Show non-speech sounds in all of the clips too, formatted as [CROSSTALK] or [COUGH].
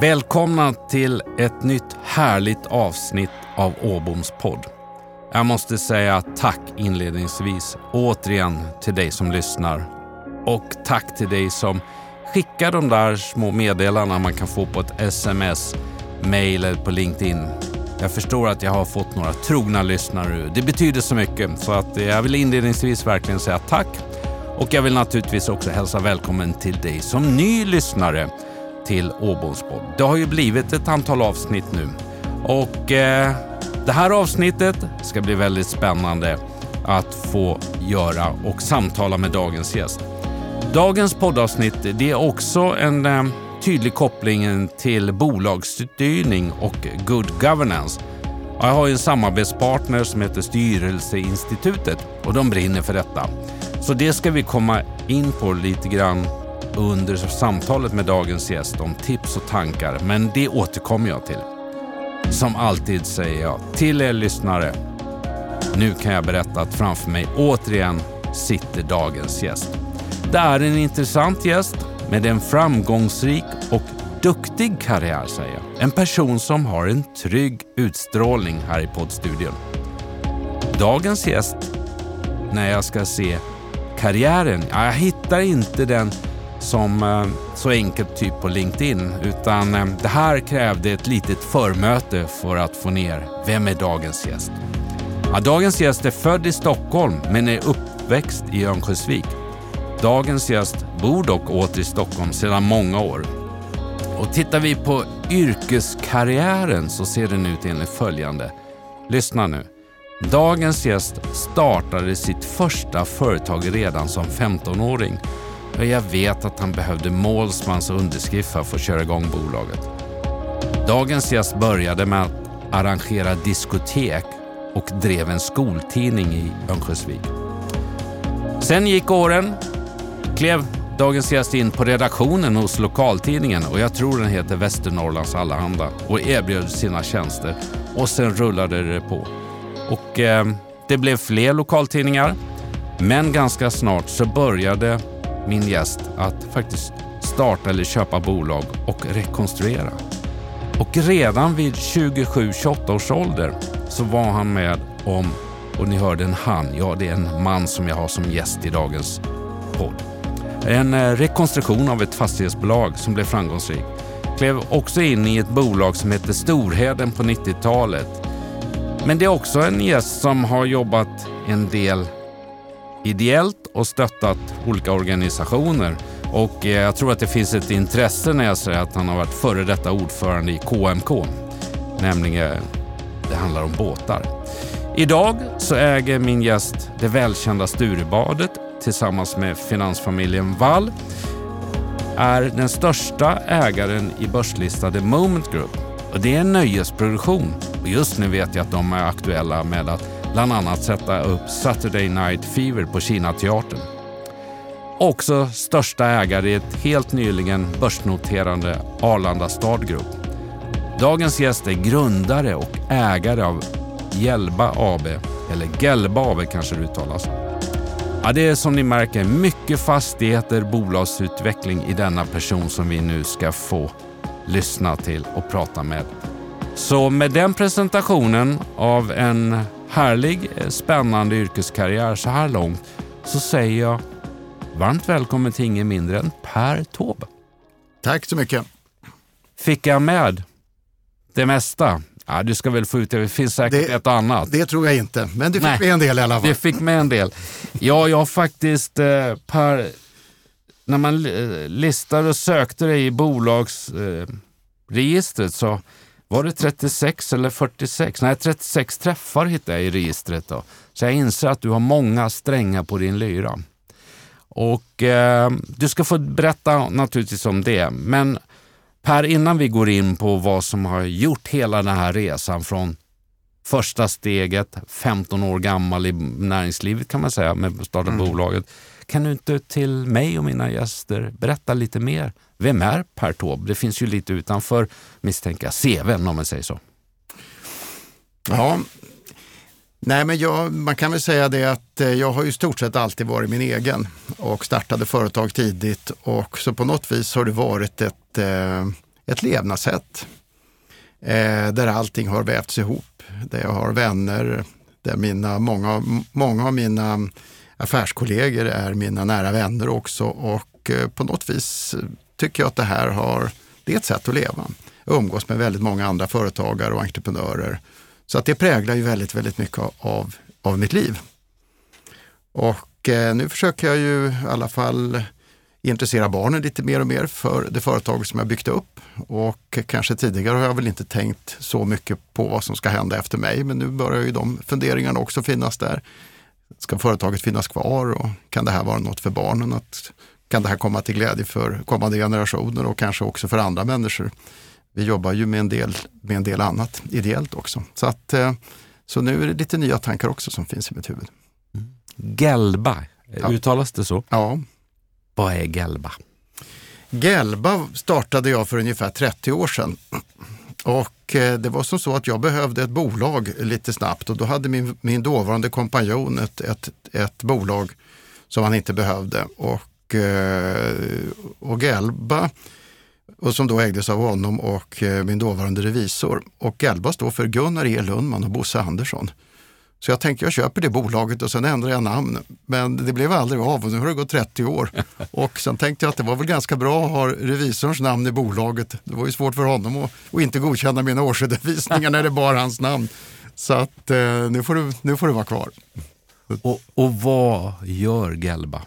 Välkomna till ett nytt härligt avsnitt av Åboms podd. Jag måste säga tack inledningsvis återigen till dig som lyssnar. Och tack till dig som skickar de där små meddelandena man kan få på ett sms, mail eller på LinkedIn. Jag förstår att jag har fått några trogna lyssnare. Det betyder så mycket så att jag vill inledningsvis verkligen säga tack. Och jag vill naturligtvis också hälsa välkommen till dig som ny lyssnare till Åboms Det har ju blivit ett antal avsnitt nu och eh, det här avsnittet ska bli väldigt spännande att få göra och samtala med dagens gäst. Dagens poddavsnitt det är också en eh, tydlig koppling till bolagsstyrning och good governance. Jag har en samarbetspartner som heter Styrelseinstitutet och de brinner för detta. Så det ska vi komma in på lite grann under samtalet med dagens gäst om tips och tankar, men det återkommer jag till. Som alltid säger jag till er lyssnare, nu kan jag berätta att framför mig återigen sitter dagens gäst. Det är en intressant gäst med en framgångsrik och duktig karriär säger jag. En person som har en trygg utstrålning här i poddstudion. Dagens gäst, när jag ska se karriären, ja, jag hittar inte den som eh, så enkelt typ på LinkedIn utan eh, det här krävde ett litet förmöte för att få ner vem är dagens gäst. Ja, dagens gäst är född i Stockholm men är uppväxt i Örnsköldsvik. Dagens gäst bor dock åter i Stockholm sedan många år. Och tittar vi på yrkeskarriären så ser den ut enligt följande. Lyssna nu. Dagens gäst startade sitt första företag redan som 15-åring jag vet att han behövde målsmans underskrift för att få köra igång bolaget. Dagens gäst började med att arrangera diskotek och drev en skoltidning i Örnsköldsvik. Sen gick åren, klev dagens gäst in på redaktionen hos lokaltidningen och jag tror den heter Västernorrlands Allehanda och erbjöd sina tjänster och sen rullade det på. Och eh, det blev fler lokaltidningar men ganska snart så började min gäst att faktiskt starta eller köpa bolag och rekonstruera. Och redan vid 27-28 års ålder så var han med om, och ni hörde en han, ja det är en man som jag har som gäst i dagens podd. En eh, rekonstruktion av ett fastighetsbolag som blev framgångsrik. Klev också in i ett bolag som hette Storheden på 90-talet. Men det är också en gäst som har jobbat en del ideellt och stöttat olika organisationer. Och eh, jag tror att det finns ett intresse när jag säger att han har varit före detta ordförande i KMK. Nämligen, eh, det handlar om båtar. Idag så äger min gäst det välkända Sturebadet tillsammans med finansfamiljen Wall. Är den största ägaren i börslistade Moment Group. Och det är en nöjesproduktion. Och just nu vet jag att de är aktuella med att bland annat sätta upp Saturday Night Fever på Kinateatern. Också största ägare i ett helt nyligen börsnoterande Arlanda Stad Group. Dagens gäst är grundare och ägare av Gelba AB, eller Gelba AB kanske det uttalas. Ja, det är som ni märker mycket fastigheter, bolagsutveckling i denna person som vi nu ska få lyssna till och prata med. Så med den presentationen av en härlig, eh, spännande yrkeskarriär så här långt så säger jag varmt välkommen till ingen mindre än Per Taube. Tack så mycket. Fick jag med det mesta? Ja, du ska väl få ut det, det finns säkert det, ett annat. Det tror jag inte, men du fick Nej, med en del i alla fall. Det fick med en del. Ja, jag har faktiskt, eh, Per, när man eh, listade och sökte dig i bolagsregistret eh, så var det 36 eller 46? Nej, 36 träffar hittade jag i registret. Då. Så jag inser att du har många strängar på din lyra. Och eh, Du ska få berätta naturligtvis om det. Men Per, innan vi går in på vad som har gjort hela den här resan från första steget, 15 år gammal i näringslivet kan man säga, med att starta mm. bolaget. Kan du inte till mig och mina gäster berätta lite mer? Vem är Per Taube? Det finns ju lite utanför misstänka CVn om man säger så. Ja, Nej, men jag, man kan väl säga det att eh, jag har ju stort sett alltid varit min egen och startade företag tidigt och så på något vis har det varit ett, eh, ett levnadssätt eh, där allting har vävts ihop. Där jag har vänner, där mina, många, många av mina affärskollegor är mina nära vänner också och eh, på något vis tycker jag att det här har, det är ett sätt att leva. Jag umgås med väldigt många andra företagare och entreprenörer så att det präglar ju väldigt, väldigt mycket av, av mitt liv. Och eh, nu försöker jag ju i alla fall intressera barnen lite mer och mer för det företag som jag byggt upp. Och kanske tidigare har jag väl inte tänkt så mycket på vad som ska hända efter mig, men nu börjar ju de funderingarna också finnas där. Ska företaget finnas kvar och kan det här vara något för barnen? Att, kan det här komma till glädje för kommande generationer och kanske också för andra människor? vi jobbar ju med en del, med en del annat ideellt också. Så, att, eh, så nu är det lite nya tankar också som finns i mitt huvud. Mm. Gelba, ja. uttalas det så? Ja. Vad är Gelba? Gelba startade jag för ungefär 30 år sedan. Och eh, det var som så att jag behövde ett bolag lite snabbt och då hade min, min dåvarande kompanjon ett, ett, ett bolag som han inte behövde. Och, eh, och Gelba och som då ägdes av honom och eh, min dåvarande revisor. Och Gelba står för Gunnar E Lundman och Bosse Andersson. Så jag tänkte jag köper det bolaget och sen ändrar jag namn. Men det blev aldrig av och nu har det gått 30 år. [LAUGHS] Och sen tänkte jag att det var väl ganska bra att ha revisorns namn i bolaget. Det var ju svårt för honom att, att inte godkänna mina årsredovisningar när det bar hans namn. Så att eh, nu, får det, nu får det vara kvar. Och, och vad gör Gelba?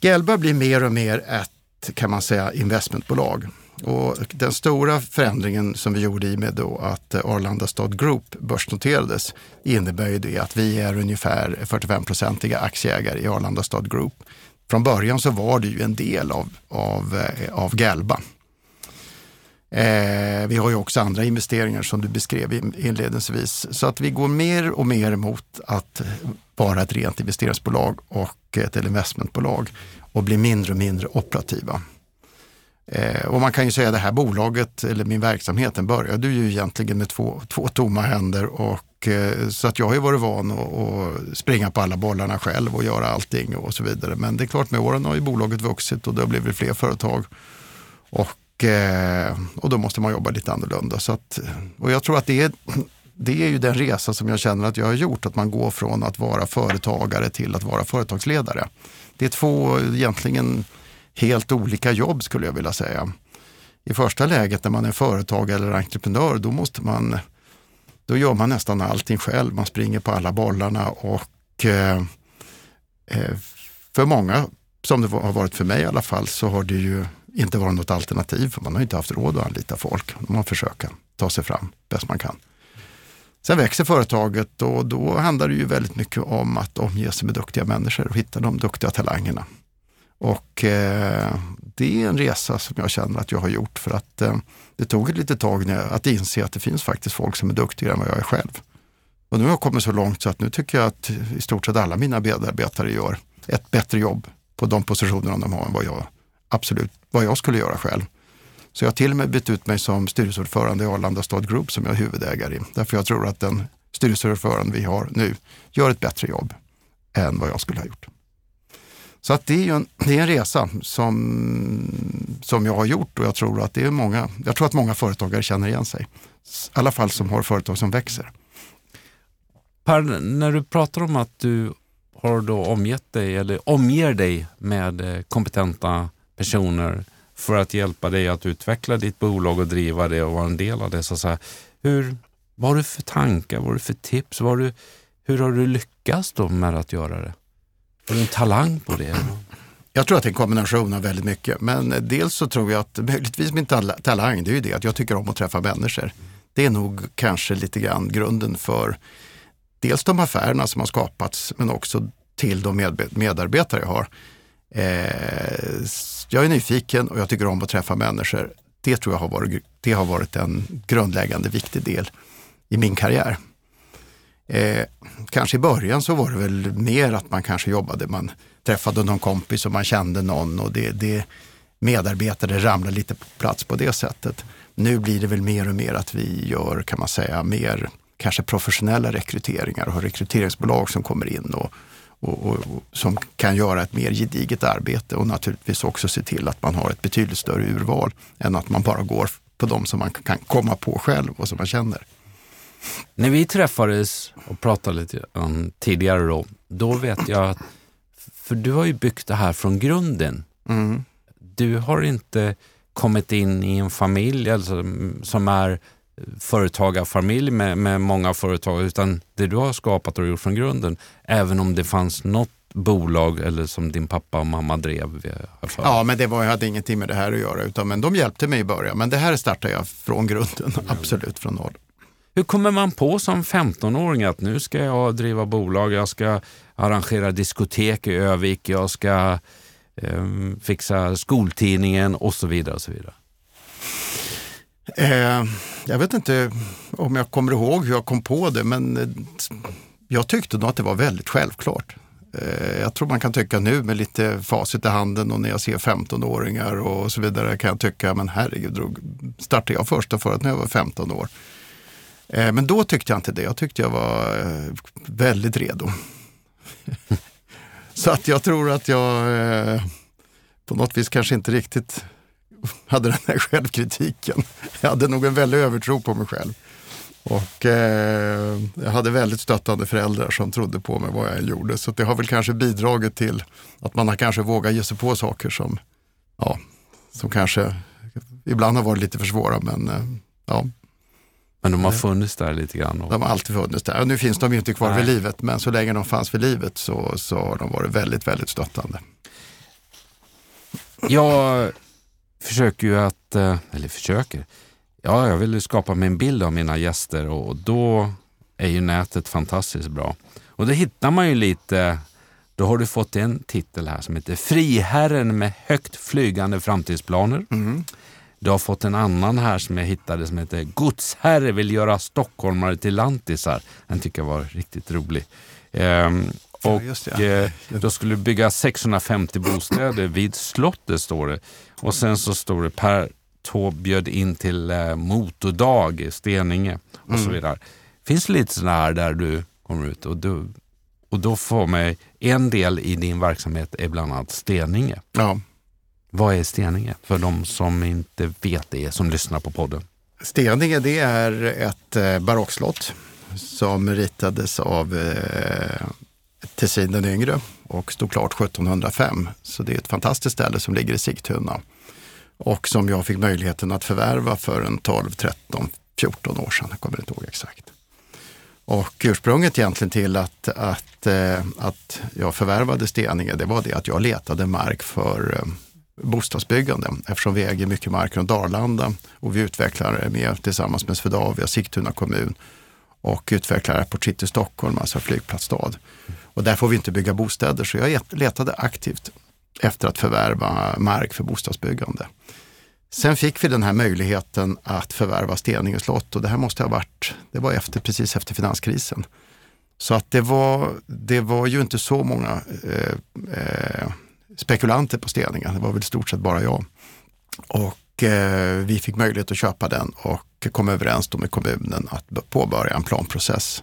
Gelba blir mer och mer ett kan man säga investmentbolag. Och den stora förändringen som vi gjorde i med då att eh, Arlanda Stad Group börsnoterades innebär ju det att vi är ungefär 45-procentiga aktieägare i Arlanda Stad Group. Från början så var det ju en del av, av, eh, av Galba. Eh, vi har ju också andra investeringar som du beskrev inledningsvis. Så att vi går mer och mer mot att vara ett rent investeringsbolag och ett investmentbolag och blir mindre och mindre operativa. Eh, och man kan ju säga att det här bolaget, eller min verksamhet, den började ju egentligen med två, två tomma händer. Och, eh, så att jag har ju varit van att springa på alla bollarna själv och göra allting och så vidare. Men det är klart med åren har ju bolaget vuxit och det har blivit fler företag. Och, eh, och då måste man jobba lite annorlunda. Så att, och jag tror att det är, det är ju den resa som jag känner att jag har gjort, att man går från att vara företagare till att vara företagsledare. Det är två egentligen helt olika jobb skulle jag vilja säga. I första läget när man är företagare eller entreprenör, då måste man då gör man nästan allting själv. Man springer på alla bollarna och eh, eh, för många, som det har varit för mig i alla fall, så har det ju inte varit något alternativ. För man har inte haft råd att anlita folk. Man försöker ta sig fram bäst man kan. Sen växer företaget och då handlar det ju väldigt mycket om att omge sig med duktiga människor och hitta de duktiga talangerna. Och eh, det är en resa som jag känner att jag har gjort för att eh, det tog ett litet tag att inse att det finns faktiskt folk som är duktigare än vad jag är själv. Och nu har jag kommit så långt så att nu tycker jag att i stort sett alla mina medarbetare gör ett bättre jobb på de positionerna de har än vad jag absolut vad jag skulle göra själv. Så jag har till och med bytt ut mig som styrelseordförande i Arlanda Stad Group som jag är huvudägare i. Därför jag tror att den styrelseordförande vi har nu gör ett bättre jobb än vad jag skulle ha gjort. Så att det är en, det är en resa som, som jag har gjort och jag tror att det är många, jag tror att många företagare känner igen sig. I alla fall som har företag som växer. Per, när du pratar om att du har då omgett dig eller omger dig med eh, kompetenta personer för att hjälpa dig att utveckla ditt bolag och driva det och vara en del av det. Så, så här, hur, vad har du för tankar, vad har du för tips? Vad har du, hur har du lyckats då med att göra det? Har du en talang på det? Jag tror att det är en kombination av väldigt mycket. Men dels så tror jag att möjligtvis min talang, det är ju det att jag tycker om att träffa människor. Det är nog kanske lite grann grunden för dels de affärerna som har skapats men också till de medarbetare jag har. Eh, jag är nyfiken och jag tycker om att träffa människor. Det tror jag har varit, det har varit en grundläggande viktig del i min karriär. Eh, kanske i början så var det väl mer att man kanske jobbade, man träffade någon kompis och man kände någon och det, det medarbetare ramlade lite på plats på det sättet. Nu blir det väl mer och mer att vi gör, kan man säga, mer kanske professionella rekryteringar och har rekryteringsbolag som kommer in och, och, och, och, som kan göra ett mer gediget arbete och naturligtvis också se till att man har ett betydligt större urval än att man bara går på de som man kan komma på själv och som man känner. När vi träffades och pratade lite um, tidigare då, då vet jag att, för du har ju byggt det här från grunden. Mm. Du har inte kommit in i en familj alltså, som är företagarfamilj med, med många företag, utan det du har skapat och gjort från grunden, även om det fanns något bolag eller som din pappa och mamma drev? Ja, men det var, jag hade ingenting med det här att göra, utan, men de hjälpte mig i början. Men det här startade jag från grunden, [LAUGHS] absolut från noll. Hur kommer man på som 15-åring att nu ska jag driva bolag, jag ska arrangera diskotek i Övik, jag ska eh, fixa skoltidningen och så vidare. Och så vidare. Eh, jag vet inte om jag kommer ihåg hur jag kom på det, men eh, jag tyckte nog att det var väldigt självklart. Eh, jag tror man kan tycka nu med lite facit i handen och när jag ser 15-åringar och så vidare kan jag tycka, men herregud, startade jag första förut när jag var 15 år. Eh, men då tyckte jag inte det. Jag tyckte jag var eh, väldigt redo. [LAUGHS] Så att jag tror att jag eh, på något vis kanske inte riktigt hade den här självkritiken. Jag hade nog en väldig övertro på mig själv. Och eh, jag hade väldigt stöttande föräldrar som trodde på mig vad jag gjorde. Så det har väl kanske bidragit till att man har kanske vågat ge sig på saker som, ja, som kanske ibland har varit lite för svåra. Men eh, ja, men de har funnits där lite grann? Och... De har alltid funnits där. Nu finns de ju inte kvar Nej. vid livet, men så länge de fanns vid livet så, så har de varit väldigt, väldigt stöttande. Jag försöker ju att, eh, eller försöker, ja, jag vill skapa mig en bild av mina gäster och då är ju nätet fantastiskt bra. Och då hittar man ju lite, då har du fått en titel här som heter Friherren med högt flygande framtidsplaner. Mm. Du har fått en annan här som jag hittade som heter Godsherre vill göra stockholmare till lantisar. Den tycker jag var riktigt rolig. Ehm, och ja, eh, då skulle du bygga 650 bostäder vid slottet står det. Och sen så står det Per Taube bjöd in till eh, motordag i Steninge och mm. så vidare. Finns det lite sådana här där du kommer ut och, du, och då får mig en del i din verksamhet är bland annat Steninge. Ja. Vad är Steninge för de som inte vet det, som lyssnar på podden? Steninge det är ett eh, barockslott som ritades av eh, Tessin den yngre och stod klart 1705. Så det är ett fantastiskt ställe som ligger i Sigtuna och som jag fick möjligheten att förvärva för en 12, 13, 14 år sedan. Jag kommer inte ihåg exakt. Och ursprunget egentligen till att, att, eh, att jag förvärvade Steninge, det var det att jag letade mark för eh, bostadsbyggande eftersom vi äger mycket mark runt Arlanda och vi utvecklar med tillsammans med Swedavia, Sigtuna kommun och utvecklar Airport City Stockholm, alltså flygplatsstad. Och där får vi inte bygga bostäder så jag letade aktivt efter att förvärva mark för bostadsbyggande. Sen fick vi den här möjligheten att förvärva Steninge slott och det här måste ha varit, det var efter, precis efter finanskrisen. Så att det var, det var ju inte så många eh, eh, spekulanter på Steninge. Det var väl i stort sett bara jag. Och eh, vi fick möjlighet att köpa den och kom överens med kommunen att påbörja en planprocess.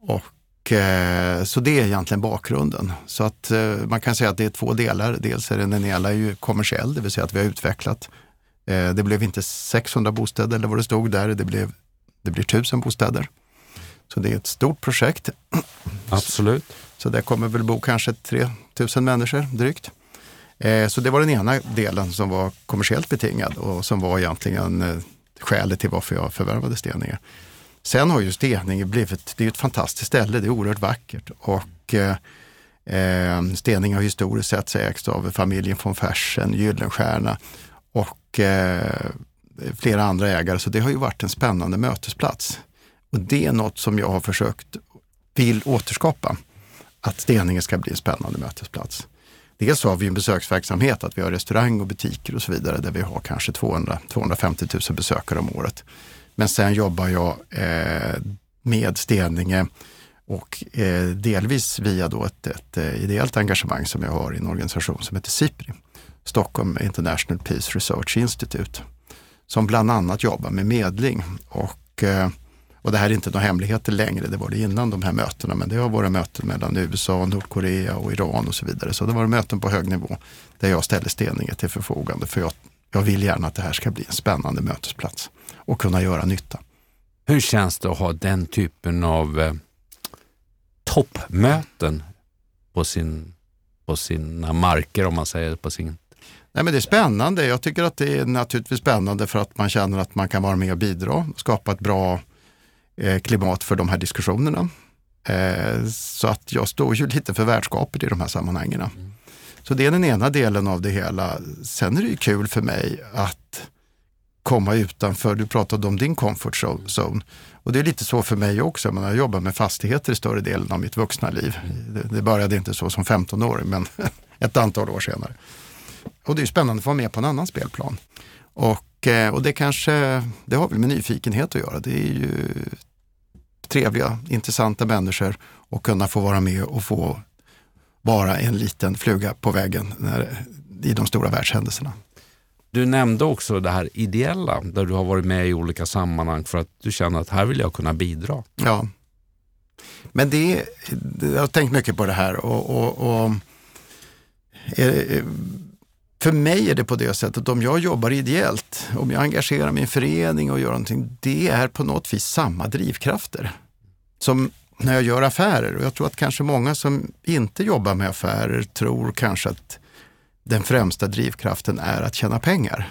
Och, eh, så det är egentligen bakgrunden. Så att eh, man kan säga att det är två delar. Dels är den ena är ju kommersiell, det vill säga att vi har utvecklat. Eh, det blev inte 600 bostäder eller vad det stod där, det, blev, det blir 1000 bostäder. Så det är ett stort projekt. Absolut. Så där kommer väl bo kanske 3000 människor drygt. Eh, så det var den ena delen som var kommersiellt betingad och som var egentligen eh, skälet till varför jag förvärvade Steninge. Sen har ju Steninge blivit, det är ett fantastiskt ställe, det är oerhört vackert och eh, eh Steninge har historiskt sett ägts av familjen von Fersen, Gyllenstierna och eh, flera andra ägare, så det har ju varit en spännande mötesplats. Och det är något som jag har försökt, vill återskapa att Steninge ska bli en spännande mötesplats. Dels har vi en besöksverksamhet, att vi har restaurang och butiker och så vidare där vi har kanske 200, 250 000 besökare om året. Men sen jobbar jag eh, med Steninge och eh, delvis via då ett, ett eh, ideellt engagemang som jag har i en organisation som heter SIPRI, Stockholm International Peace Research Institute, som bland annat jobbar med medling och eh, och det här är inte några hemligheter längre, det var det innan de här mötena, men det har varit möten mellan USA, Nordkorea och Iran och så vidare. Så det var möten på hög nivå där jag ställde Steninge till förfogande för jag, jag vill gärna att det här ska bli en spännande mötesplats och kunna göra nytta. Hur känns det att ha den typen av eh, toppmöten på, sin, på sina marker om man säger på sin Nej, men det är spännande. Jag tycker att det är naturligtvis spännande för att man känner att man kan vara med och bidra, skapa ett bra klimat för de här diskussionerna. Eh, så att jag står ju lite för värdskapet i de här sammanhangen. Mm. Så det är den ena delen av det hela. Sen är det ju kul för mig att komma utanför, du pratade om din comfort zone. Och det är lite så för mig också, jag, jag jobbar med fastigheter i större delen av mitt vuxna liv. Mm. Det, började inte så som 15-åring, men [LAUGHS] ett antal år senare. Och det är spännande att vara med på en annan spelplan. Och, eh, och det kanske, det har väl med nyfikenhet att göra. Det är ju trevliga, intressanta människor och kunna få vara med och få vara en liten fluga på väggen när, i de stora världshändelserna. Du nämnde också det här ideella, där du har varit med i olika sammanhang för att du känner att här vill jag kunna bidra. Ja, men det, jag har tänkt mycket på det här och, och, och eh, för mig är det på det sättet, om jag jobbar ideellt, om jag engagerar mig i en förening och gör någonting, det är på något vis samma drivkrafter som när jag gör affärer. Och jag tror att kanske många som inte jobbar med affärer tror kanske att den främsta drivkraften är att tjäna pengar.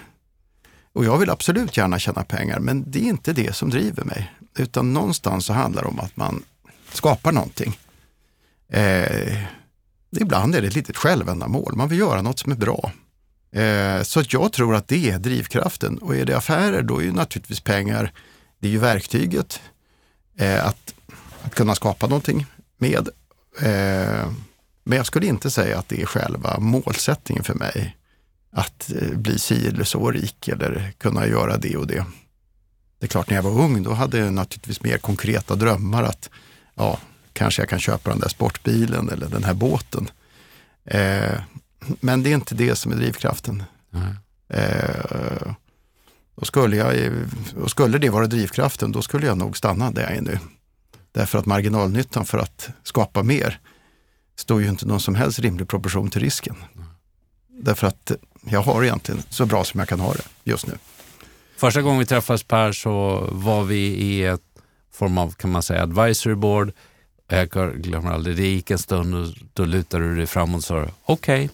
Och jag vill absolut gärna tjäna pengar, men det är inte det som driver mig. Utan någonstans så handlar det om att man skapar någonting. Eh, ibland är det ett litet självändamål. Man vill göra något som är bra. Eh, så jag tror att det är drivkraften. Och är det affärer, då är ju naturligtvis pengar, det är ju verktyget eh, att, att kunna skapa någonting med. Eh, men jag skulle inte säga att det är själva målsättningen för mig. Att bli si eller så rik eller kunna göra det och det. Det är klart, när jag var ung, då hade jag naturligtvis mer konkreta drömmar att ja, kanske jag kan köpa den där sportbilen eller den här båten. Men det är inte det som är drivkraften. Mm. Eh, och skulle, jag, och skulle det vara drivkraften, då skulle jag nog stanna där jag är nu. Därför att marginalnyttan för att skapa mer står ju inte någon som helst rimlig proportion till risken. Mm. Därför att jag har egentligen så bra som jag kan ha det just nu. Första gången vi träffades Per så var vi i ett form av, kan man säga, advisory board jag glömmer aldrig, det gick en stund och då lutade du dig fram och sa okej, okay,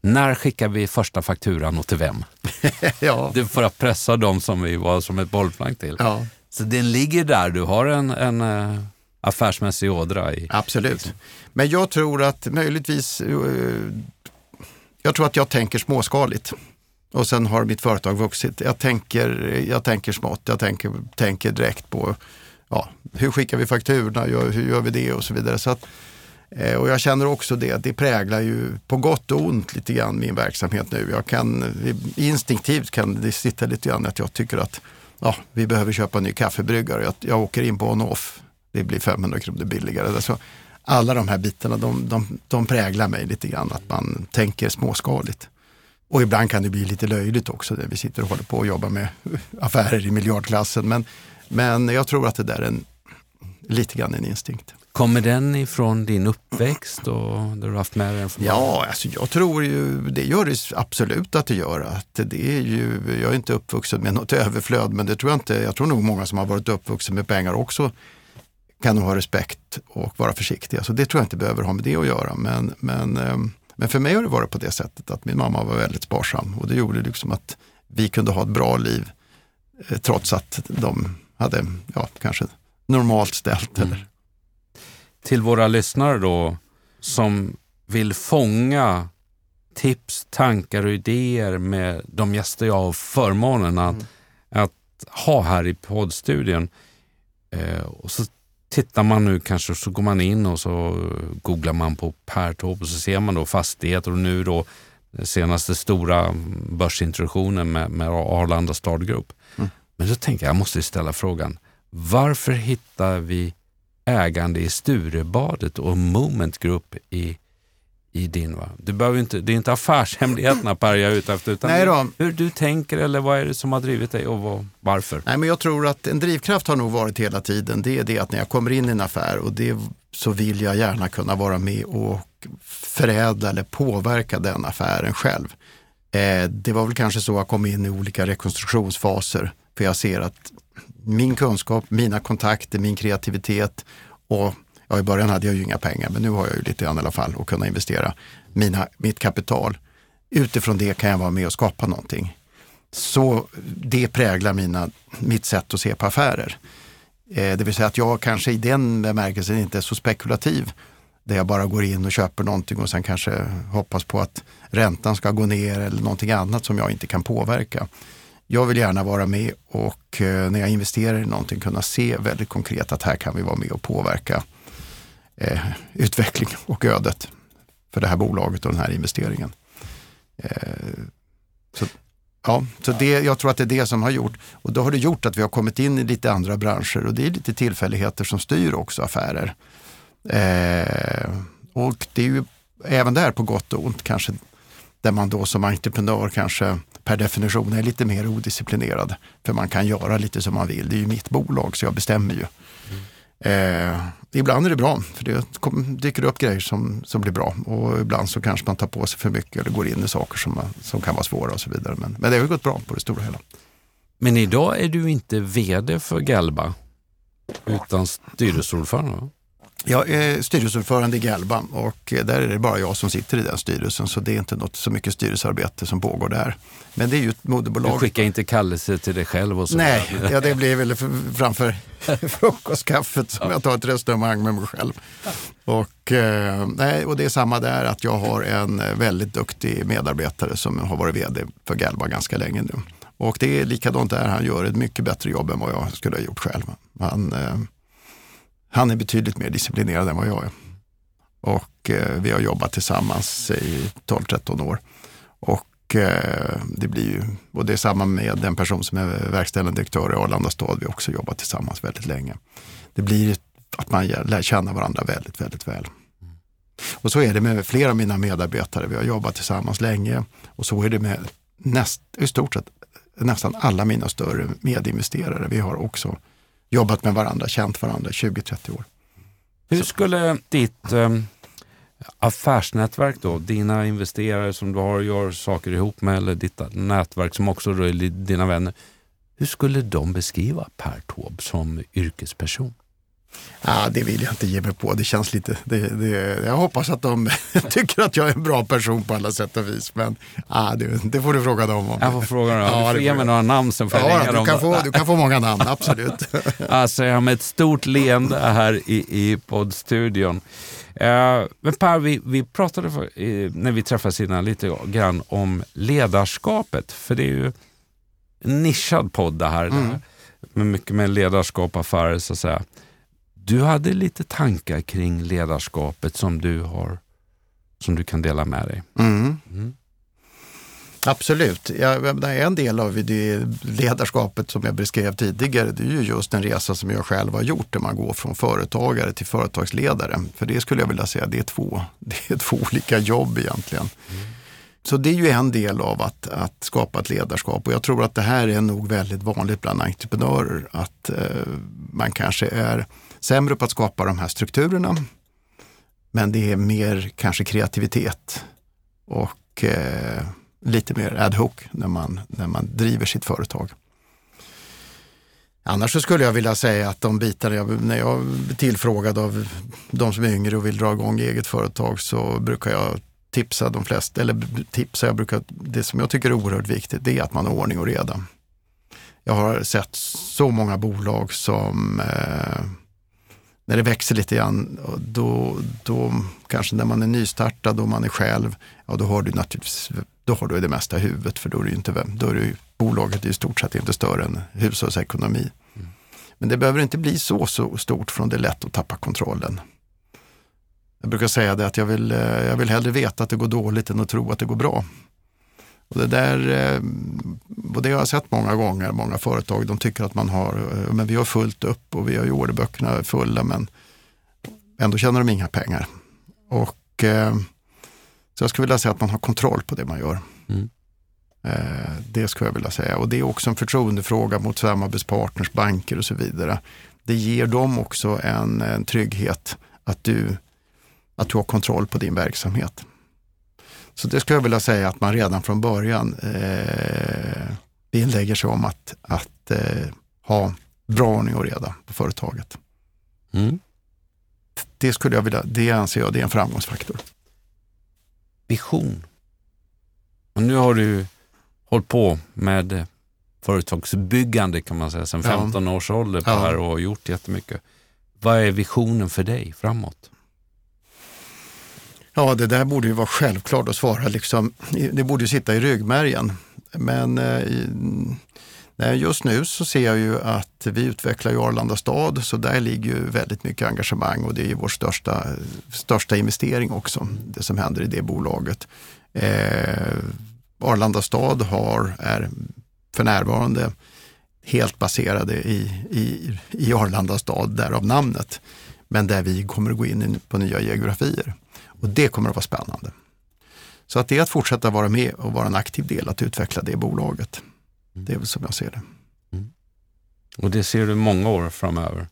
när skickar vi första fakturan och till vem? [LAUGHS] ja. Det för att pressa dem som vi var som ett bollplank till. Ja. Så den ligger där, du har en, en uh, affärsmässig ådra i. Absolut. Men jag tror att möjligtvis, uh, jag tror att jag tänker småskaligt. Och sen har mitt företag vuxit. Jag tänker, jag tänker smått, jag tänker, tänker direkt på ja, hur skickar vi fakturorna, hur gör vi det och så vidare. Så att, eh, och jag känner också det, det präglar ju på gott och ont lite grann min verksamhet nu. Jag kan, instinktivt kan det sitta lite grann att jag tycker att ja, vi behöver köpa en ny kaffebryggare. Jag, jag åker in på on-off, det blir 500 kronor billigare. Så alla de här bitarna, de, de, de präglar mig lite grann, att man tänker småskaligt. Och ibland kan det bli lite löjligt också när vi sitter och håller på och jobbar med affärer i miljardklassen. Men men jag tror att det där är en, lite grann en instinkt. Kommer den ifrån din uppväxt och där du haft med den från Ja, alltså jag tror ju, det gör det absolut att det gör. Att det är ju, jag är inte uppvuxen med något [LAUGHS] överflöd, men det tror jag inte. Jag tror nog många som har varit uppvuxen med pengar också kan nog ha respekt och vara försiktiga. Så det tror jag inte behöver ha med det att göra. Men, men, ehm, men för mig har det varit på det sättet att min mamma var väldigt sparsam och det gjorde liksom att vi kunde ha ett bra liv eh, trots att de hade ja, kanske normalt ställt. Mm. Eller. Till våra lyssnare då som vill fånga tips, tankar och idéer med de gäster jag har förmånen att, mm. att ha här i poddstudion. Eh, och så tittar man nu kanske, så går man in och så googlar man på Pertorp och så ser man då fastigheter och nu då den senaste stora börsintroduktionen med, med Arlanda Start Group. Mm. Men då tänker jag, jag måste ställa frågan, varför hittar vi ägande i Sturebadet och Moment Group i, i din. Va? Du behöver inte, det är inte affärshemligheterna Per jag är ute efter, utan Nej då. hur du tänker eller vad är det som har drivit dig och vad, varför? Nej, men jag tror att en drivkraft har nog varit hela tiden. Det är det att när jag kommer in i en affär och det, så vill jag gärna kunna vara med och förädla eller påverka den affären själv. Eh, det var väl kanske så att jag kom in i olika rekonstruktionsfaser. För jag ser att min kunskap, mina kontakter, min kreativitet och ja, i början hade jag ju inga pengar, men nu har jag ju lite grann i alla fall och kunna investera mina, mitt kapital. Utifrån det kan jag vara med och skapa någonting. Så det präglar mina, mitt sätt att se på affärer. Eh, det vill säga att jag kanske i den bemärkelsen inte är så spekulativ där jag bara går in och köper någonting och sen kanske hoppas på att räntan ska gå ner eller någonting annat som jag inte kan påverka. Jag vill gärna vara med och eh, när jag investerar i någonting kunna se väldigt konkret att här kan vi vara med och påverka eh, [LAUGHS] utveckling och ödet för det här bolaget och den här investeringen. Eh, så, ja, så det, jag tror att det är det som har gjort och då har det gjort att vi har kommit in i lite andra branscher och det är lite tillfälligheter som styr också affärer. Eh, och det är ju även där på gott och ont kanske där man då som entreprenör kanske per definition är lite mer odisciplinerad. För man kan göra lite som man vill. Det är ju mitt bolag så jag bestämmer ju. Mm. Eh, ibland är det bra, för det dyker upp grejer som, som blir bra. Och ibland så kanske man tar på sig för mycket eller går in i saker som, som kan vara svåra och så vidare. Men, men det har gått bra på det stora hela. Men idag är du inte vd för Galba, utan styrelseordförande? Jag är styrelseordförande i Galba och där är det bara jag som sitter i den styrelsen så det är inte något, så mycket styrelsearbete som pågår där. Men det är ju ett moderbolag. Du skickar inte kallelse till dig själv? och så Nej, ja, det blir väl framför [LAUGHS] frukostkaffet som jag tar ett resonemang med mig själv. Och, eh, nej, och det är samma där att jag har en väldigt duktig medarbetare som har varit vd för Galba ganska länge nu. Och det är likadant där, han gör ett mycket bättre jobb än vad jag skulle ha gjort själv. Han, eh, han är betydligt mer disciplinerad än vad jag är. Och eh, vi har jobbat tillsammans i 12-13 år. Och eh, det blir ju, och det är samma med den person som är verkställande direktör i Arlanda stad. Vi har också jobbat tillsammans väldigt länge. Det blir att man lär känna varandra väldigt, väldigt väl. Och så är det med flera av mina medarbetare. Vi har jobbat tillsammans länge och så är det med näst, i stort sett nästan alla mina större medinvesterare. Vi har också jobbat med varandra, känt varandra 20-30 år. Hur skulle ditt eh, affärsnätverk då, dina investerare som du har gör saker ihop med eller ditt nätverk som också rör dina vänner. Hur skulle de beskriva Per Taube som yrkesperson? Ja, det vill jag inte ge mig på. Det känns lite, det, det, jag hoppas att de [LAUGHS] tycker att jag är en bra person på alla sätt och vis. Men ja, det, det får du fråga dem om. Jag får fråga dem. Ja, du får ge mig några namn sen får ja, jag ringa du dem. Kan få, du kan få många namn, absolut. [LAUGHS] alltså, jag har med ett stort leende här i, i poddstudion. Uh, men Per, vi, vi pratade för, uh, när vi träffades innan lite grann om ledarskapet. För det är ju en nischad podd det här. Mm. Med mycket med ledarskap och affärer så att säga. Du hade lite tankar kring ledarskapet som du har som du kan dela med dig. Mm. Mm. Absolut. Ja, en del av det ledarskapet som jag beskrev tidigare, det är ju just en resa som jag själv har gjort där man går från företagare till företagsledare. För det skulle jag vilja säga, det är två, [LAUGHS] det är två olika jobb egentligen. Mm. Så det är ju en del av att, att skapa ett ledarskap och jag tror att det här är nog väldigt vanligt bland entreprenörer. Att eh, man kanske är sämre på att skapa de här strukturerna. Men det är mer kanske kreativitet och eh, lite mer ad hoc när man, när man driver sitt företag. Annars så skulle jag vilja säga att de bitar, jag, när jag blir tillfrågad av de som är yngre och vill dra igång eget företag så brukar jag tipsa de flesta, eller tipsa, jag brukar, det som jag tycker är oerhört viktigt det är att man har ordning och reda. Jag har sett så många bolag som eh, när det växer lite grann, då, då kanske när man är nystartad och man är själv, ja då har du naturligtvis då har du det mesta i huvudet för då är, det inte, då är det, bolaget i stort sett inte större än hushållsekonomi. Mm. Men det behöver inte bli så, så stort från det är lätt att tappa kontrollen. Jag brukar säga det att jag vill, eh, jag vill hellre veta att det går dåligt än att tro att det går bra. Och det där eh, och det har jag sett många gånger, många företag, de tycker att man har, eh, men vi har fullt upp och vi har ju orderböckerna fulla men ändå tjänar de inga pengar. Och eh, Så jag skulle vilja säga att man har kontroll på det man gör. Mm. Det skulle jag vilja säga. Och det är också en förtroendefråga mot samarbetspartners, banker och så vidare. Det ger dem också en, en trygghet att du, att du har kontroll på din verksamhet. Så det skulle jag vilja säga att man redan från början eh, vinnlägger sig om att, att eh, ha bra ordning och reda på företaget. Mm. Det, skulle jag vilja, det anser jag det är en framgångsfaktor. Vision. Och nu har du hållit på med företagsbyggande kan man säga, sedan Ja. 15 års ålder på Ja. här och gjort jättemycket. Vad är visionen för dig framåt? Ja, det där borde ju vara självklart att svara. Liksom, det borde ju sitta i ryggmärgen. Men eh, nej, just nu så ser jag ju att vi utvecklar ju Arlanda stad, så där ligger ju väldigt mycket engagemang och det är ju vår största, största investering också, det som händer i det bolaget. Eh, Arlanda stad har, är för närvarande helt baserade i, i, i Arlanda stad, därav namnet. Men där vi kommer att gå in på nya geografier. Och det kommer att vara spännande. Så att det är att fortsätta vara med och vara en aktiv del att utveckla det bolaget. Det är väl som jag ser det. Och det ser du många år framöver.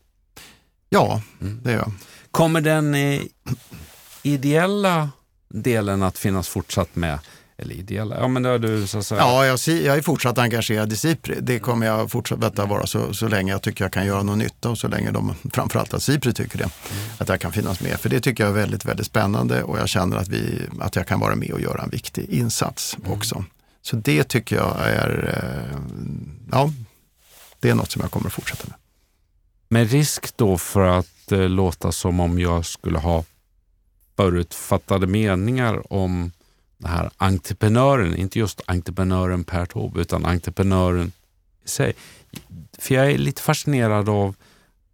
Ja, Mm. det gör jag. Kommer den eh, ideella delen att finnas fortsatt med? Eller ideella, ja men det har du så säga. Ja, jag, jag är fortsatt engagerad i Sipri. Det kommer jag fortsätta vara så, så länge jag tycker jag kan göra någon nytta och så länge de, framförallt att Sipri tycker det, att jag kan finnas med. För det tycker jag är väldigt, väldigt spännande och jag känner att, vi, att jag kan vara med och göra en viktig insats också. Så det tycker jag är, eh, ja, det är något som jag kommer att fortsätta med. Med risk då för att eh, låta som om jag skulle ha förutfattade meningar om den här entreprenören, inte just entreprenören Per Taube, utan entreprenören i sig. För jag är lite fascinerad av,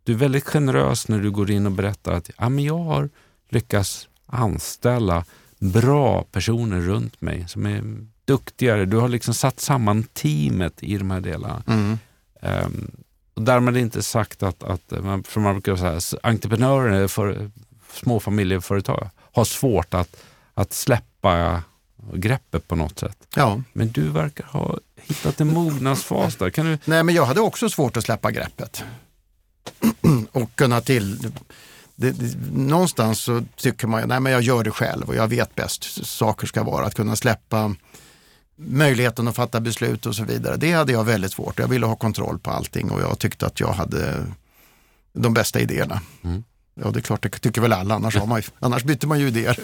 du är väldigt generös när du går in och berättar att ja, men jag har lyckats anställa bra personer runt mig som är duktigare. Du har liksom satt samman teamet i de här delarna. Mm. Um, och därmed inte sagt att, att man, för man brukar säga entreprenörer, för, små familjeföretag, har svårt att, att släppa greppet på något sätt. Ja, Men du verkar ha hittat en mognadsfas där. Kan du, nej men jag hade också svårt att släppa greppet. [CLEARS THROAT] och kunna till... Det, det, någonstans så tycker man, nej men jag gör det själv och jag vet bäst saker ska vara. Att kunna släppa möjligheten att fatta beslut och så vidare. Det hade jag väldigt svårt. Jag ville ha kontroll på allting och jag tyckte att jag hade de bästa idéerna. Mm. Ja, det är klart, det tycker väl alla, annars, har man, ju- annars byter man ju idéer.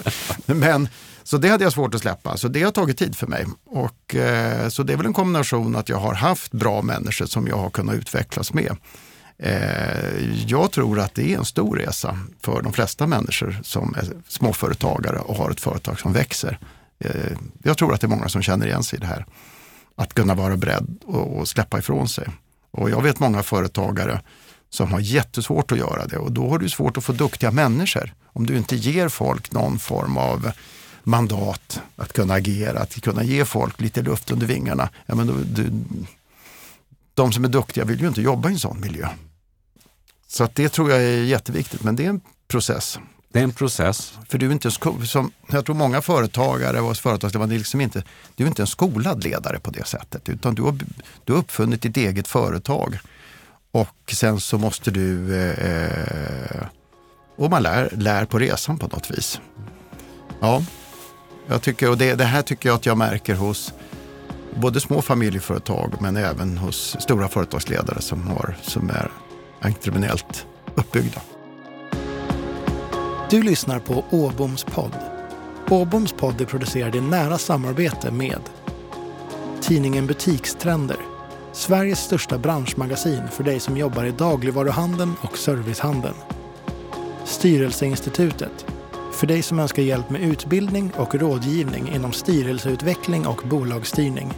[LAUGHS] Men, så det hade jag svårt att släppa, så det har tagit tid för mig. Och, eh, så det är väl en kombination att jag har haft bra människor som jag har kunnat utvecklas med. Eh, jag tror att det är en stor resa för de flesta människor som är småföretagare och har ett företag som växer. Eh, jag tror att det är många som känner igen sig i det här. Att kunna vara beredd och, och släppa ifrån sig. Och jag vet många företagare som har jättesvårt att göra det och då har du svårt att få duktiga människor. Om du inte ger folk någon form av mandat att kunna agera, att kunna ge folk lite luft under vingarna. Ja, men då, du, de som är duktiga vill ju inte jobba i en sån miljö. Så att det tror jag är jätteviktigt, men det är en process. det är en process. För du är inte som, jag tror många företagare och företagsledare, liksom inte, du är inte en skolad ledare på det sättet, utan du har, du har uppfunnit ditt eget företag. Och sen så måste du, eh, eh, och man lär, lär på resan på något vis. Ja, jag tycker, och det, det här tycker jag att jag märker hos både små familjeföretag men även hos stora företagsledare som, har, som är entreprenöriellt uppbyggda. Du lyssnar på Åboms podd. Åboms podd är producerad i nära samarbete med tidningen Butikstrender, Sveriges största branschmagasin för dig som jobbar i dagligvaruhandeln och servicehandeln. Styrelseinstitutet, för dig som önskar hjälp med utbildning och rådgivning inom styrelseutveckling och bolagsstyrning.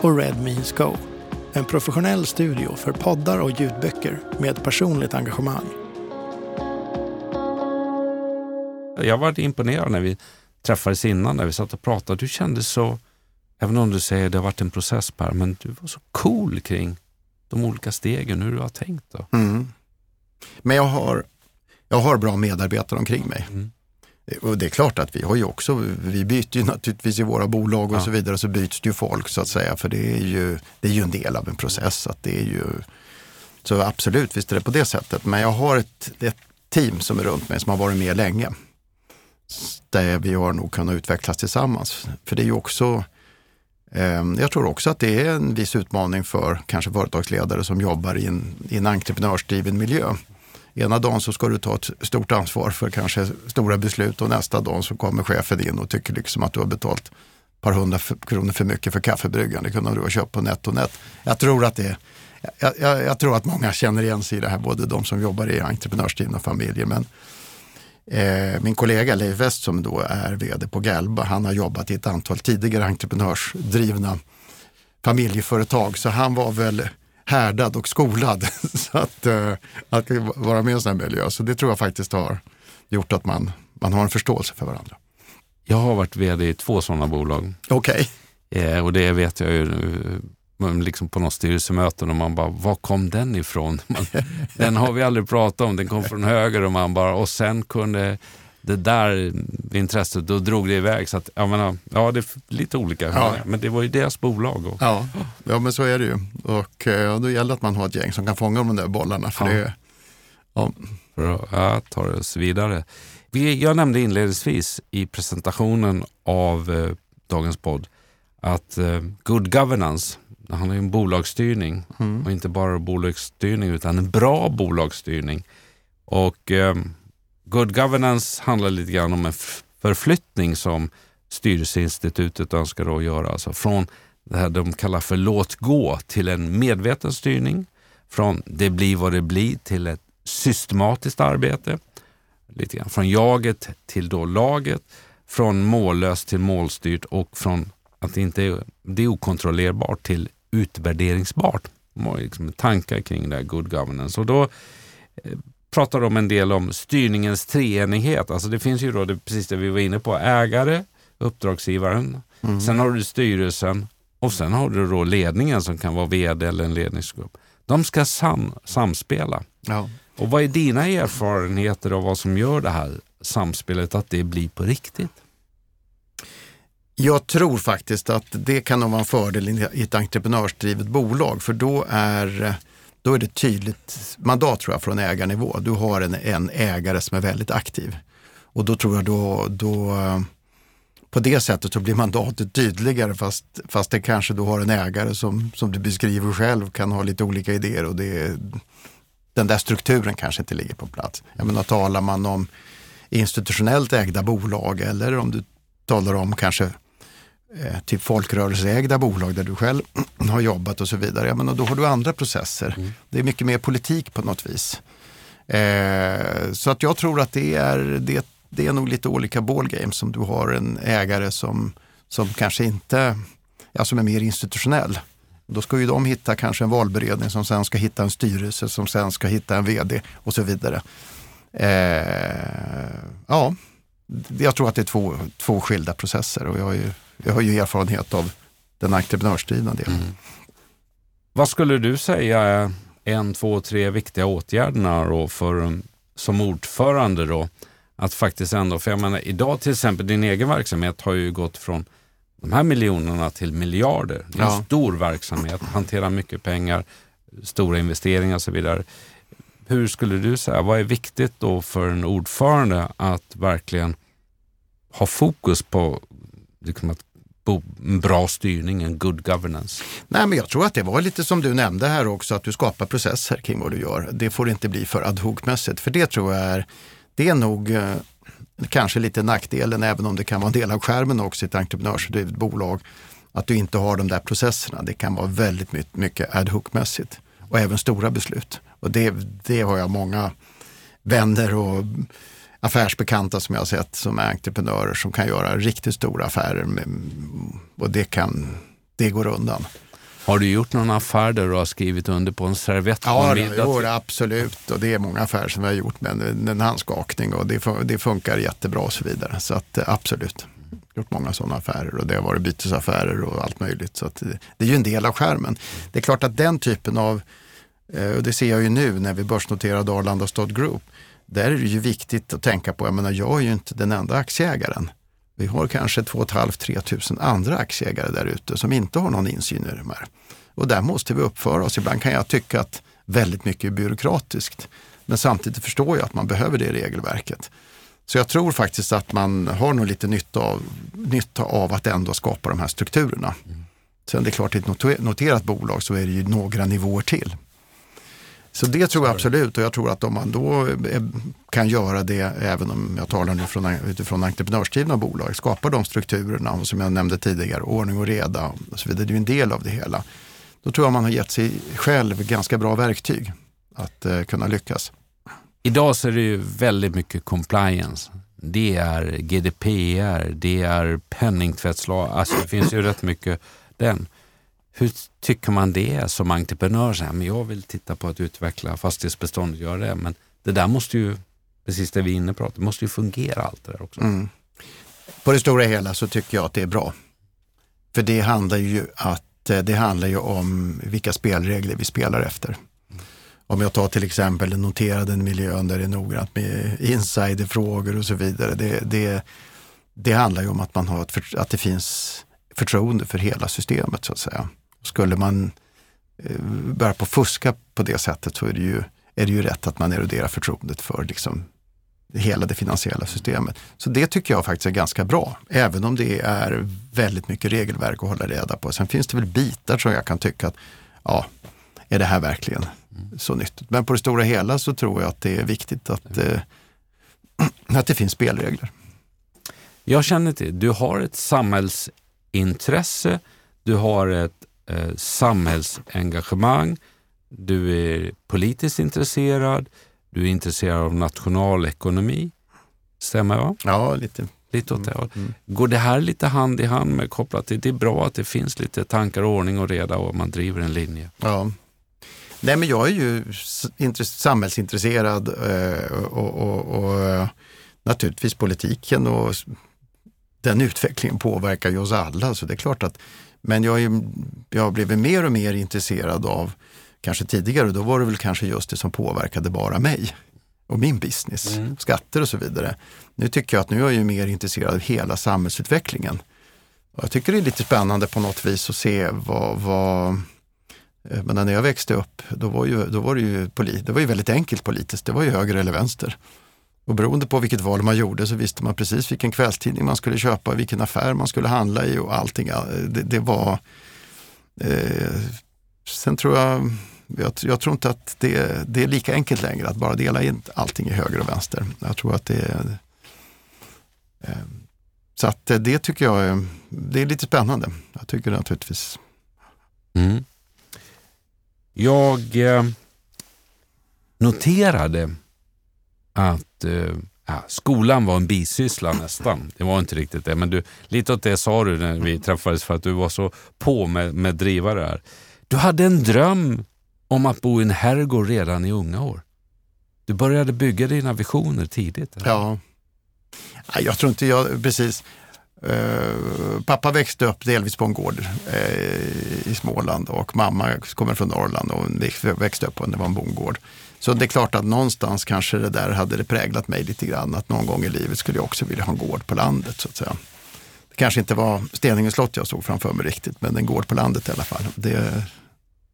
Och Red Means Go, en professionell studio för poddar och ljudböcker med personligt engagemang. Jag var imponerad när vi träffades innan, när vi satt och pratade. Du kände så, även om du säger det har varit en process Per, men du var så cool kring de olika stegen, hur du har tänkt. Då. Mm. Men jag har, jag har bra medarbetare omkring mig. Mm. Och det är klart att vi har ju också, vi byter ju naturligtvis i våra bolag och Ja. så vidare, så byts det ju folk så att säga. För det är ju, det är ju en del av en process. Att det är ju, så absolut, visst är det på det sättet. Men jag har ett, ett team som är runt mig som har varit med länge. Där vi har nog kunnat utvecklas tillsammans. För det är ju också, Ehm, jag tror också att det är en viss utmaning för kanske företagsledare som jobbar i en, i en entreprenörsdriven miljö. Ena dagen så ska du ta ett stort ansvar för kanske stora beslut och nästa dag så kommer chefen in och tycker liksom att du har betalt ett par hundra kronor för mycket för kaffebryggan. Det kunde du ha köpt på NetOnNet. Jag tror att det jag, jag, jag tror att många känner igen sig i det här, både de som jobbar i entreprenörsdrivna familjer. Men eh, min kollega Leif West som då är vd på Galba, han har jobbat i ett antal tidigare entreprenörsdrivna familjeföretag. Så han var väl härdad och skolad [LAUGHS] så att, eh, att vara med i en sån här miljö. Så det tror jag faktiskt har gjort att man, man har en förståelse för varandra. Jag har varit vd i två sådana bolag. Okej, Eh, och det vet jag ju liksom på något styrelsemöte och man bara, var kom den ifrån? [LAUGHS] Man, den har vi aldrig pratat om, den kom från höger och man bara, och sen kunde det där intresset, då drog det iväg. Så att, jag menar, ja, det är lite olika, Ja. men det var ju deras bolag. Och, ja. ja men så är det ju. Och eh, då gäller det att man har ett gäng som kan fånga de där bollarna. För Ja. det, ja, för att ja, ta oss vidare. Vi- Jag nämnde inledningsvis i presentationen av eh, dagens podd att eh, good governance, det handlar ju om bolagsstyrning och inte bara bolagsstyrning utan en bra bolagsstyrning. Och eh, good governance handlar lite grann om en förflyttning som Styrelseinstitutet önskar då göra. Alltså från det här de kallar för låt gå till en medveten styrning. Från det blir vad det blir till ett systematiskt arbete. Lite grann. Från jaget till då laget. Från mållöst till målstyrt och från att det inte är, det är okontrollerbart till utvärderingsbart. De har liksom tankar kring det här good governance. Och då eh, pratar de en del om styrningens treenighet. Alltså det finns ju då det, precis det vi var inne på. Ägare, uppdragsgivaren, sen har du styrelsen och sen har du då ledningen som kan vara vd eller en ledningsgrupp. De ska sam, samspela. ja. Och vad är dina erfarenheter av vad som gör det här samspelet, att det blir på riktigt? Jag tror faktiskt att det kan vara en fördel i ett entreprenörsdrivet bolag för då är, då är det tydligt mandat tror jag från ägarnivå. Du har en, en ägare som är väldigt aktiv och då tror jag då, då på det sättet så blir mandatet tydligare fast, fast det kanske du har en ägare som, som du beskriver själv kan ha lite olika idéer och det, den där strukturen kanske inte ligger på plats. Jag menar, talar man om institutionellt ägda bolag eller om du talar om kanske eh, typ folkrörelseägda bolag där du själv [CLEARS THROAT] har jobbat och så vidare. Menar, då har du andra processer. Det är mycket mer politik på något vis. Eh, så att jag tror att det är, det, det är nog lite olika ballgames som du har en ägare som, som kanske inte, ja, som är mer institutionell. Då ska ju de hitta kanske en valberedning som sen ska hitta en styrelse som sen ska hitta en vd och så vidare. Eh, ja, jag tror att det är två, två skilda processer och jag har ju, jag har ju erfarenhet av den entreprenörsdrivna delen. Vad skulle du säga är en, två, tre viktiga åtgärderna då för, um, som ordförande då? Att faktiskt ändå, för jag menar idag till exempel din egen verksamhet har ju gått från de här miljonerna till miljarder. Det är en Ja. stor verksamhet, hanterar mycket pengar, stora investeringar och så vidare. Hur skulle du säga, vad är viktigt då för en ordförande att verkligen ha fokus på liksom att bra styrning, en good governance? Nej, men jag tror att det var lite som du nämnde här också, att du skapar processer kring vad du gör. Det får inte bli för ad hoc-mässigt, för det tror jag är, det är nog eh, kanske lite nackdelen, även om det kan vara en del av skärmen också i ett entreprenörsdrivet bolag, att du inte har de där processerna. Det kan vara väldigt mycket ad hoc-mässigt och även stora beslut. Och det, det har jag många vänner och affärsbekanta som jag har sett som är entreprenörer som kan göra riktigt stora affärer med, och det kan, det går undan. Har du gjort någon affär där du har skrivit under på en servett Ja, det, det, absolut. Och det är många affärer som vi har gjort med en, handskakning och det, det funkar jättebra och så vidare. Så att, eh, absolut, gjort många sådana affärer och det har varit bytesaffärer och allt möjligt. Så att, det är ju en del av skärmen. Det är klart att den typen av, eh, och det ser jag ju nu när vi börsnoterade Arlanda Stad Group, där är det ju viktigt att tänka på, jag menar jag är ju inte den enda aktieägaren. Vi har kanske 2 500-3 tusen andra aktieägare där ute som inte har någon insyn i de här. Och där måste vi uppföra oss. Ibland kan jag tycka att väldigt mycket är byråkratiskt. Men samtidigt förstår jag att man behöver det regelverket. Så jag tror faktiskt att man har nog lite nytta av, nytta av att ändå skapa de här strukturerna. Mm. Sen det är klart, i ett noterat bolag så är det ju några nivåer till. Så det tror jag absolut och jag tror att om man då kan göra det, även om jag talar nu från, utifrån entreprenörsdrivna bolag, skapa de strukturerna och som jag nämnde tidigare, ordning och reda och så vidare, det är ju en del av det hela. Då tror jag man har gett sig själv ganska bra verktyg att uh, kunna lyckas. Idag så är det ju väldigt mycket compliance. Det är GDPR, det är penningtvättslag, alltså det finns ju rätt mycket den. Hur tycker man det är som entreprenör? Så här, men jag vill titta på att utveckla fastighetsbestånd och göra det, men det där måste ju, precis det vi är inne på, det måste ju fungera allt det där också. Mm. På det stora hela så tycker jag att det är bra. För det handlar ju, att, eh, det handlar ju om vilka spelregler vi spelar efter. Om jag tar till exempel den noterade miljön där det är noggrant med insiderfrågor och så vidare. Det, det, det handlar ju om att, man har ett, att det finns förtroende för hela systemet så att säga. Skulle man eh, börja på fuska på det sättet så är det ju, är det ju rätt att man eroderar förtroendet för liksom hela det finansiella systemet. Så det tycker jag faktiskt är ganska bra, även om det är väldigt mycket regelverk att hålla reda på. Sen finns det väl bitar som jag kan tycka att, ja, är det här verkligen så nyttigt? Men på det stora hela så tror jag att det är viktigt att, eh, [CLEARS THROAT] att det finns spelregler. Jag känner till, du har ett samhällsintresse, du har ett eh, samhällsengagemang, du är politiskt intresserad, du är intresserad av nationalekonomi. Stämmer va? Ja, lite. Lite åt det mm. mm. Går det här lite hand i hand med kopplat till, det är bra att det finns lite tankar, ordning och reda och man driver en linje? Ja. Nej men jag är ju samhällsintresserad eh, och, och, och naturligtvis politiken och den utvecklingen påverkar ju oss alla. Så det är klart att men jag, är, jag har blivit mer och mer intresserad av, kanske tidigare, då var det väl kanske just det som påverkade bara mig och min business, mm. skatter och så vidare. Nu tycker jag att nu är jag ju mer intresserad av hela samhällsutvecklingen. Och jag tycker det är lite spännande på något vis att se vad, vad eh, men när jag växte upp, då var, ju, då var det ju det var ju väldigt enkelt politiskt. Det var ju höger eller vänster. Och beroende på vilket val man gjorde så visste man precis vilken kvällstidning man skulle köpa, vilken affär man skulle handla i och allting. Det, det var... Eh, sen tror jag, jag, jag, tror inte att det, det, är lika enkelt längre att bara dela in allting i höger och vänster. Jag tror att det är... Eh, så att det tycker jag är, det är lite spännande. Jag tycker det naturligtvis. Mm. Jag eh, noterade att eh, ja, skolan var en bisyssla nästan. Det var inte riktigt det, men du, lite åt det sa du när vi träffades för att du var så på med, med drivare här. Du hade en dröm om att bo i en herrgård redan i unga år. Du började bygga dina visioner tidigt. Eller? Ja, jag tror inte jag, precis. Uh, pappa växte upp delvis på en gård uh, i Småland och mamma kommer från Norrland och växte upp på det var en bondgård. Så det är klart att någonstans kanske det där hade det präglat mig lite grann. Att någon gång i livet skulle jag också vilja ha en gård på landet så att säga. Det kanske inte var Steninge slott jag såg framför mig riktigt, men en gård på landet i alla fall. Det,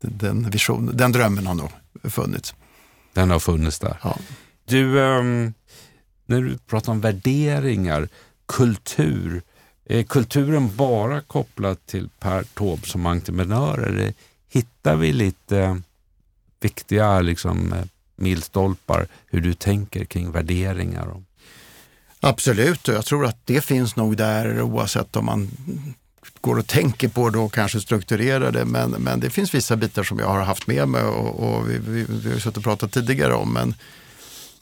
den, vision, den drömmen har nog funnits. Den har funnits där. Ja. Du, um, när du pratar om värderingar, kultur, är kulturen bara kopplad till Per Taube som entreprenör eller hittar vi lite viktiga liksom, eh, milstolpar hur du tänker kring värderingar? Absolut, och jag tror att det finns nog där oavsett om man går och tänker på det och kanske strukturerar det. Men, men det finns vissa bitar som jag har haft med mig och, och vi, vi, vi har suttit och pratat tidigare om. Men,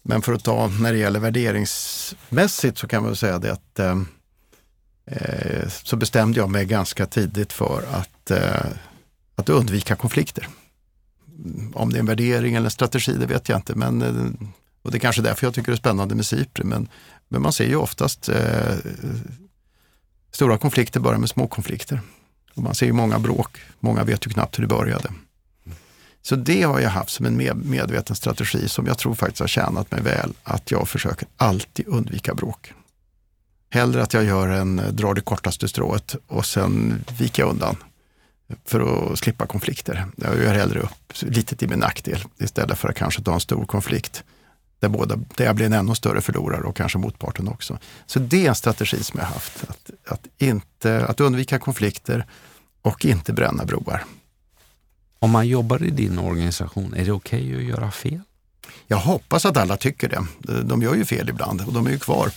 men för att ta när det gäller värderingsmässigt så kan man säga det att eh, eh, så bestämde jag mig ganska tidigt för att, eh, att undvika konflikter om det är en värdering eller en strategi, det vet jag inte. Men, eh, och det är kanske därför jag tycker det är spännande med SIPRI. Men, men man ser ju oftast eh, stora konflikter börjar med små konflikter. Och man ser ju många bråk, många vet ju knappt hur det började. Så det har jag haft som en medveten strategi som jag tror faktiskt har tjänat mig väl, att jag försöker alltid undvika bråk. Hellre att jag gör en, drar det kortaste strået och sen viker jag undan för att slippa konflikter. Jag gör hellre upp lite till min nackdel istället för att kanske ta en stor konflikt där, båda, där jag blir en ännu större förlorare och kanske motparten också. Så det är en strategi som jag har haft, att, att, inte, att undvika konflikter och inte bränna broar. Om man jobbar i din organisation, är det okej okay att göra fel? Jag hoppas att alla tycker det. De gör ju fel ibland och de är ju kvar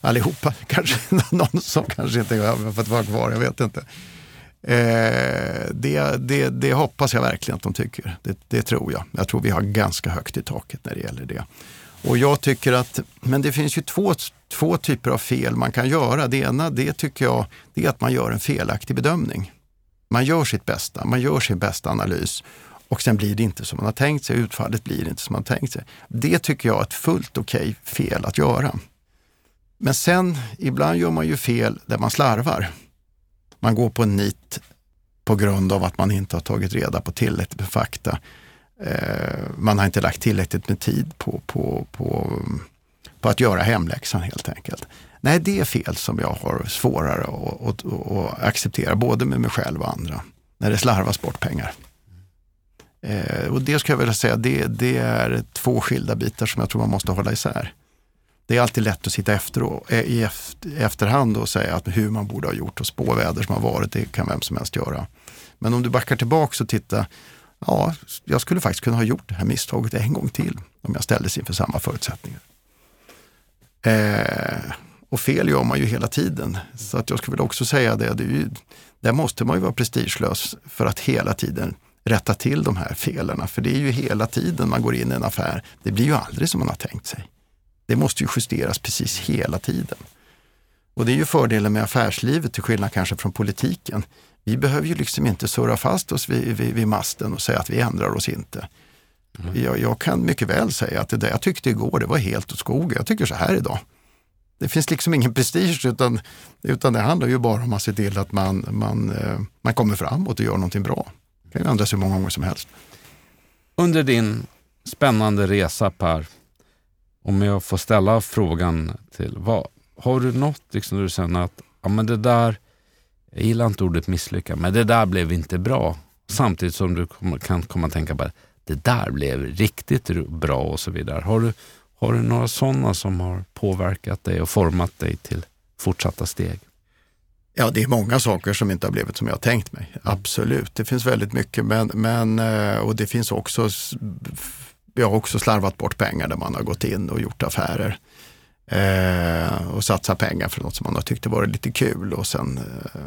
allihopa. [LAUGHS] Kanske någon som kanske inte har fått vara kvar, jag vet inte. Eh, det, det, det, hoppas jag verkligen att de tycker. Det, det, tror jag. Jag tror vi har ganska högt i taket när det gäller det. Och jag tycker att, men det finns ju två, två typer av fel man kan göra. Det ena, det tycker jag, det är att man gör en felaktig bedömning. Man gör sitt bästa, man gör sin bästa analys och sen blir det inte som man har tänkt sig, utfallet blir inte som man har tänkt sig. Det tycker jag är ett fullt okej okay fel att göra. Men sen, ibland gör man ju fel där man slarvar. Man går på en nit på grund av att man inte har tagit reda på tillräckligt med fakta. Eh, man har inte lagt tillräckligt med tid på, på, på, på att göra hemläxan helt enkelt. Nej, det är fel som jag har svårare att, att, att acceptera, både med mig själv och andra, när det slarvas bort pengar. Eh, och det ska jag vilja säga, det, det är två skilda bitar som jag tror man måste hålla isär. Det är alltid lätt att sitta efter och, eh, i efterhand och säga att hur man borde ha gjort och spå väder som har varit, det kan vem som helst göra. Men om du backar tillbaka och tittar, ja, jag skulle faktiskt kunna ha gjort det här misstaget en gång till om jag ställdes inför samma förutsättningar. Eh, och fel gör man ju hela tiden. Så att jag skulle också säga det, det ju, där måste man ju vara prestigelös för att hela tiden rätta till de här felen. För det är ju hela tiden man går in i en affär. Det blir ju aldrig som man har tänkt sig. Det måste ju justeras precis hela tiden. Och det är ju fördelen med affärslivet till skillnad kanske från politiken. Vi behöver ju liksom inte surra fast oss vid, vid, vid masten och säga att vi ändrar oss inte. Mm. Jag, jag, kan mycket väl säga att det där jag tyckte igår, det var helt åt skogen. Jag tycker så här idag. Det finns liksom ingen prestige utan, utan det handlar ju bara om att se till att man, man, eh, man kommer framåt och gör någonting bra. Det kan ju ändras hur många gånger som helst. Under din spännande resa Per, om jag får ställa frågan till, vad, har du något liksom, där du känner att ja, men det där, jag gillar inte ordet misslyckande, men det där blev inte bra. Samtidigt som du kan komma att tänka på det där blev riktigt bra och så vidare. Har du, har du några sådana som har påverkat dig och format dig till fortsatta steg? Ja, det är många saker som inte har blivit som jag tänkt mig. Absolut, det finns väldigt mycket. Men, men, eh, och det finns också, vi har också slarvat bort pengar där man har gått in och gjort affärer. Eh, och satsat pengar för något som man har tyckt varit lite kul och sen eh,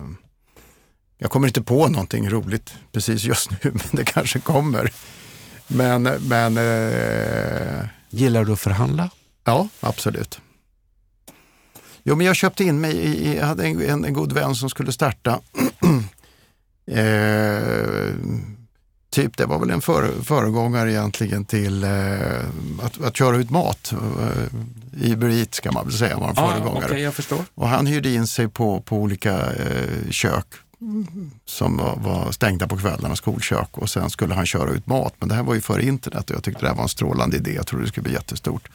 jag kommer inte på någonting roligt precis just nu, [LAUGHS] men det kanske kommer. Men, men eh, Gillar du att förhandla? Ja, absolut. Jo, men jag köpte in mig i, jag hade en, en, en god vän som skulle starta [CLEARS THROAT] eh, typ, det var väl en för, föregångare egentligen till eh, att, att köra ut mat. Eh, Uber Eats kan man väl säga var en ah, föregångare. Okay, jag förstår. Och han hyrde in sig på, på olika eh, kök som var, var, stängda på kvällarna, skolkök och sen skulle han köra ut mat. Men det här var ju före internet och jag tyckte det här var en strålande idé. Jag trodde det skulle bli jättestort.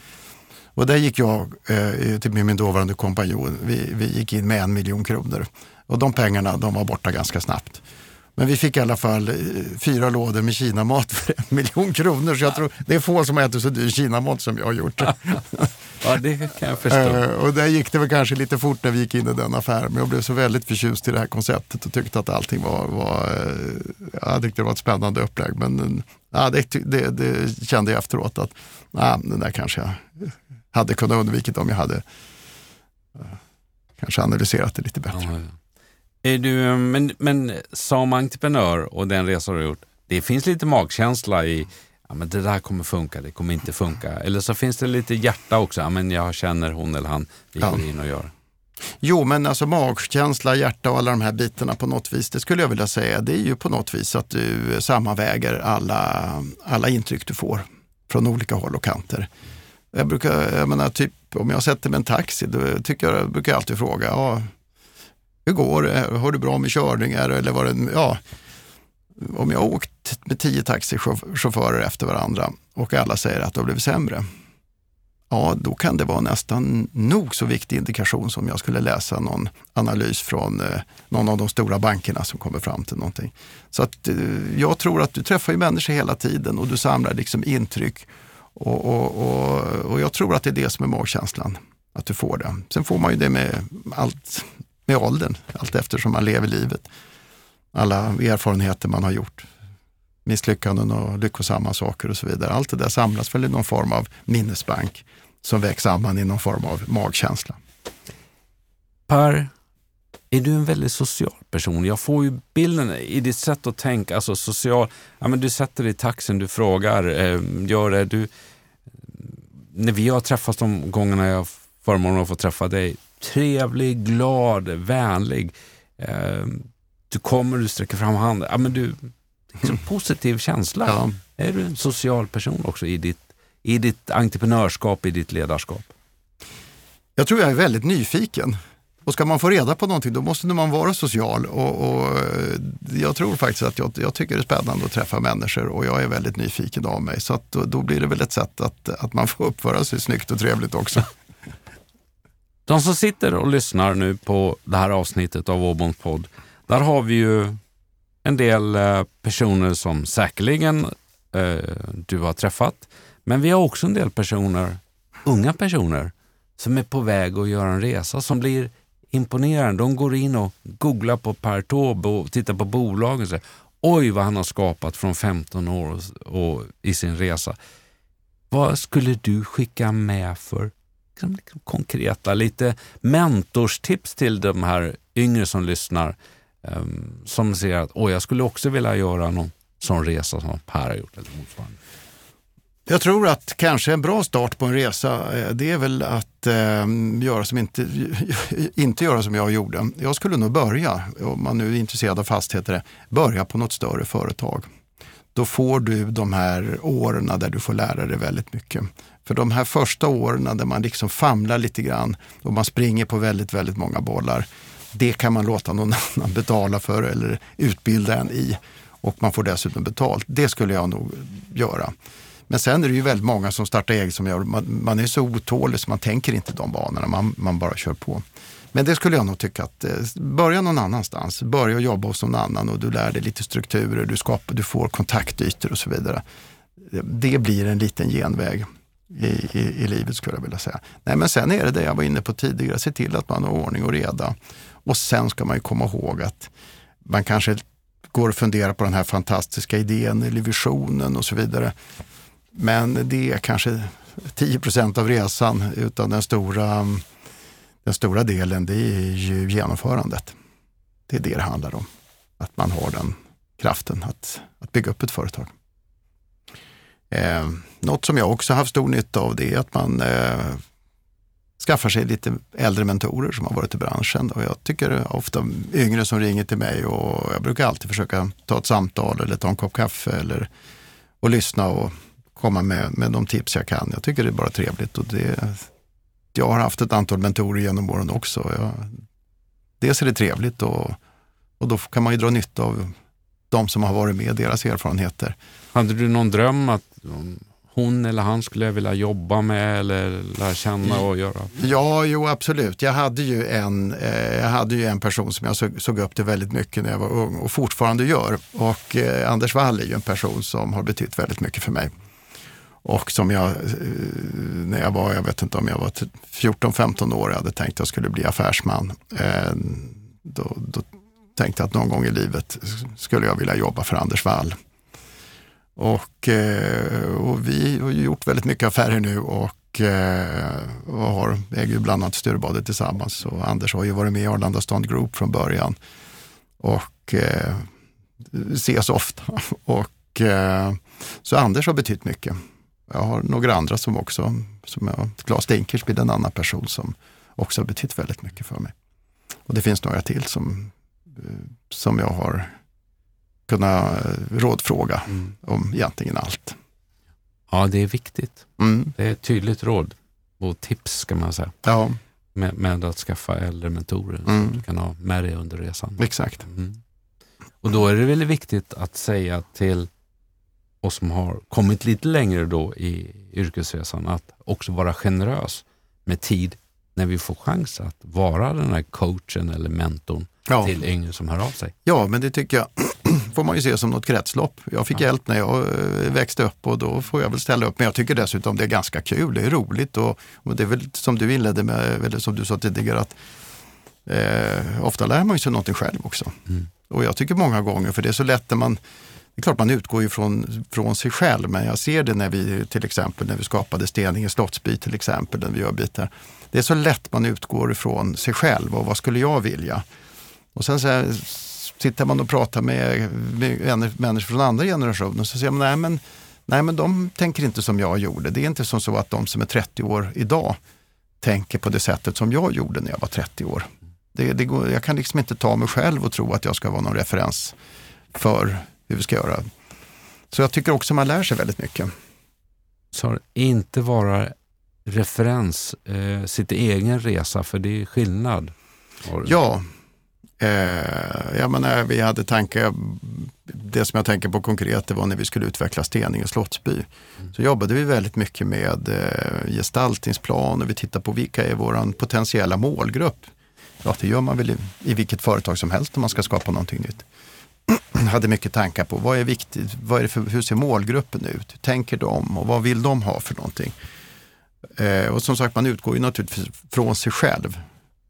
Och där gick jag eh, till min dåvarande kompanjon. Vi, vi gick in med en miljon kronor och de pengarna de var borta ganska snabbt. Men vi fick i alla fall eh, fyra lådor med kinamat för en miljon kronor. Så jag tror det är få som äter så dyr kinamat som jag har gjort. [LAUGHS] ja, det kan jag förstå. Eh, och där gick det väl kanske lite fort när vi gick in i den affären. Men jag blev så väldigt förtjust i det här konceptet och tyckte att allting var, var eh, jag tyckte det var ett spännande upplägg. Men ja, det, det, det kände jag efteråt att ja, den där kanske jag hade kunnat undvika om jag hade kanske analyserat det lite bättre. Ja, är du, men, men som entreprenör och den resa du har gjort, det finns lite magkänsla i ja, men det där kommer funka, det kommer inte funka. Eller så finns det lite hjärta också, ja, men jag känner hon eller han, vi går ja. in och gör. Jo, men alltså magkänsla, hjärta och alla de här bitarna på något vis, det skulle jag vilja säga, det är ju på något vis att du sammanväger alla, alla intryck du får från olika håll och kanter. Jag brukar, jag menar, typ om jag sätter mig en taxi, då tycker jag, brukar jag alltid fråga, ja, hur går det? Har du bra med körningar? Eller var det, ja, om jag åkt med tio taxichaufförer efter varandra och alla säger att det har blivit sämre. Ja, då kan det vara nästan nog så viktig indikation som jag skulle läsa någon analys från eh, någon av de stora bankerna som kommer fram till någonting. Så att, eh, jag tror att du träffar ju människor hela tiden och du samlar liksom intryck. Och, och, och, och jag tror att det är det som är magkänslan, att du får det. Sen får man ju det med allt med åldern, allt eftersom man lever livet. Alla erfarenheter man har gjort, misslyckanden och lyckosamma saker och så vidare. Allt det där samlas väl i någon form av minnesbank som vägs samman i någon form av magkänsla. Per, är du en väldigt social person? Jag får ju bilden i ditt sätt att tänka, alltså social, ja men du sätter dig i taxin, du frågar, eh, gör det, du, när vi har träffats de gångerna jag har förmånen att få träffa dig, trevlig, glad, vänlig. Eh, du kommer, du sträcker fram handen. Ja, men du, liksom positiv känsla. Ja. Är du en social person också i ditt, i ditt entreprenörskap, i ditt ledarskap? Jag tror jag är väldigt nyfiken. Och ska man få reda på någonting då måste man vara social. Och, och jag tror faktiskt att jag, jag, tycker det är spännande att träffa människor och jag är väldigt nyfiken av mig. Så då, då blir det väl ett sätt att, att man får uppföra sig snyggt och trevligt också. [LAUGHS] De som sitter och lyssnar nu på det här avsnittet av Åboms podd, där har vi ju en del eh, personer som säkerligen eh, du har träffat. Men vi har också en del personer, unga personer, som är på väg att göra en resa som blir imponerande. De går in och googlar på Per Taube och tittar på bolagen och säger oj vad han har skapat från 15 år och, och i sin resa. Vad skulle du skicka med för Liksom konkreta, lite mentorstips till de här yngre som lyssnar um, som ser att Åh, jag skulle också vilja göra någon sån resa som Per har gjort eller motsvarande. Jag tror att kanske en bra start på en resa, eh, det är väl att eh, göra som inte, [LAUGHS] inte göra som jag gjorde. Jag skulle nog börja, om man nu är intresserad av fastigheter, börja på något större företag. Då får du de här åren där du får lära dig väldigt mycket. För de här första åren där man liksom famlar lite grann och man springer på väldigt, väldigt många bollar, det kan man låta någon [LAUGHS] annan betala för eller utbilda en i och man får dessutom betalt. Det skulle jag nog göra. Men sen är det ju väldigt många som startar eget som gör, man, man är så otålig så man tänker inte de banorna, man, man bara kör på. Men det skulle jag nog tycka att, eh, börja någon annanstans. Börja jobba hos någon annan och du lär dig lite strukturer, du, skapar, du får kontaktytor och så vidare. Det blir en liten genväg i, i, i, livet skulle jag vilja säga. Nej, men sen är det det jag var inne på tidigare, se till att man har ordning och reda. Och sen ska man ju komma ihåg att man kanske går och funderar på den här fantastiska idén eller visionen och så vidare. Men det är kanske 10 procent av resan, utan den stora, den stora delen det är ju genomförandet. Det är det det handlar om. Att man har den kraften att, att bygga upp ett företag. Eh, något som jag också haft stor nytta av det är att man eh, skaffar sig lite äldre mentorer som har varit i branschen. Och jag tycker ofta yngre som ringer till mig och jag brukar alltid försöka ta ett samtal eller ta en kopp kaffe eller, och lyssna och komma med, med de tips jag kan. Jag tycker det är bara trevligt. Och det, jag har haft ett antal mentorer genom åren också. Jag, dels är det trevligt och, och då kan man ju dra nytta av de som har varit med, deras erfarenheter. Hade du någon dröm att hon eller han skulle jag vilja jobba med eller lära känna och göra? Ja, jo absolut. Jag hade ju en, eh, jag hade ju en person som jag såg, såg upp till väldigt mycket när jag var ung och fortfarande gör. Och eh, Anders Wall är ju en person som har betytt väldigt mycket för mig. Och som jag, eh, när jag var, jag vet inte om jag var typ 14-15 år, jag hade tänkt att jag skulle bli affärsman. Eh, då, då tänkte jag att någon gång i livet skulle jag vilja jobba för Anders Wall. Och, eh, och vi har gjort väldigt mycket affärer nu och, och har, äger ju bland annat Sturebadet tillsammans. Och Anders har ju varit med i Arlanda Stond Group från början och ses ofta. [LAUGHS] Och, så Anders har betytt mycket. Jag har några andra som också, som jag, Claes Dinkelspiel, en annan person som också har betytt väldigt mycket för mig. Och det finns några till som, som jag har kunna rådfråga mm. om egentligen allt. Ja, det är viktigt. Mm. Det är ett tydligt råd och tips ska man säga. Ja. Med, med att skaffa äldre mentorer mm. som du kan ha med dig under resan. Exakt. Mm. Och då är det väldigt viktigt att säga till och som har kommit lite längre då i yrkesresan att också vara generös med tid när vi får chans att vara den här coachen eller mentorn ja. till yngre som hör av sig. Ja, men det tycker jag [CLEARS THROAT] får man ju se som något kretslopp. Jag fick ja. hjälp när jag eh, växte upp och då får jag väl ställa upp. Men jag tycker dessutom det är ganska kul, det är roligt och, och det är väl som du inledde med, eller som du sa tidigare, att eh, ofta lär man sig någonting själv också. Mm. Och jag tycker många gånger, för det är så lätt när man det är klart man utgår ju från, från sig själv, men jag ser det när vi till exempel när vi skapade Steninge slottsby till exempel, när vi gör bitar. Det är så lätt man utgår ifrån sig själv och vad skulle jag vilja? Och sen så här, sitter man och pratar med, med människor från andra generationer så säger man nej men, nej men de tänker inte som jag gjorde. Det är inte som så att de som är 30 år idag tänker på det sättet som jag gjorde när jag var 30 år. Det, det går, jag kan liksom inte ta mig själv och tro att jag ska vara någon referens för hur vi ska göra. Så jag tycker också man lär sig väldigt mycket. Så inte vara referens, eh, sitt egen resa, för det är skillnad. Ja, eh, jag menar, vi hade tankar, det som jag tänker på konkret det var när vi skulle utveckla Steninge slottsby. Mm. Så jobbade vi väldigt mycket med eh, gestaltningsplan och vi tittade på vilka är vår potentiella målgrupp. Ja, det gör man väl i, i vilket företag som helst om man ska skapa någonting nytt. [CLEARS THROAT] hade mycket tankar på vad är viktigt, vad är det för, hur ser målgruppen ut, hur tänker de och vad vill de ha för någonting? Eh, och som sagt, man utgår ju naturligtvis från sig själv.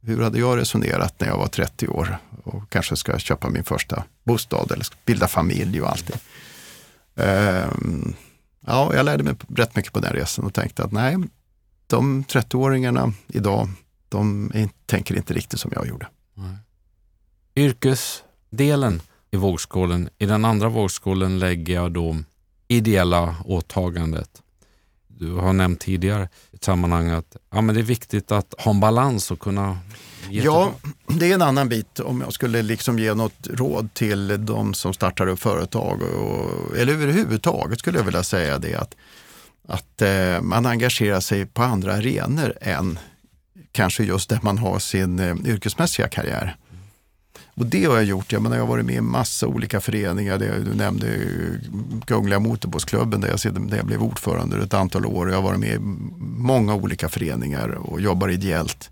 Hur hade jag resonerat när jag var 30 år och kanske ska köpa min första bostad eller bilda familj och allt det. Eh, ja, jag lärde mig rätt mycket på den resan och tänkte att nej, de 30-åringarna idag, de är, tänker inte riktigt som jag gjorde. Nej. Yrkesdelen i vågskålen. I den andra vågskålen lägger jag då ideella åtagandet. Du har nämnt tidigare i ett sammanhang att ja, men det är viktigt att ha en balans och kunna Ja, det är en annan bit om jag skulle liksom ge något råd till de som startar upp företag. Och, eller överhuvudtaget skulle jag vilja säga det att, att eh, man engagerar sig på andra arenor än kanske just där man har sin eh, yrkesmässiga karriär. Och det har jag gjort. Jag, menar, jag har varit med i massa olika föreningar. Det, du nämnde Kungliga Motorbåtsklubben där jag, där jag blev ordförande ett antal år. Jag har varit med i många olika föreningar och jobbar ideellt.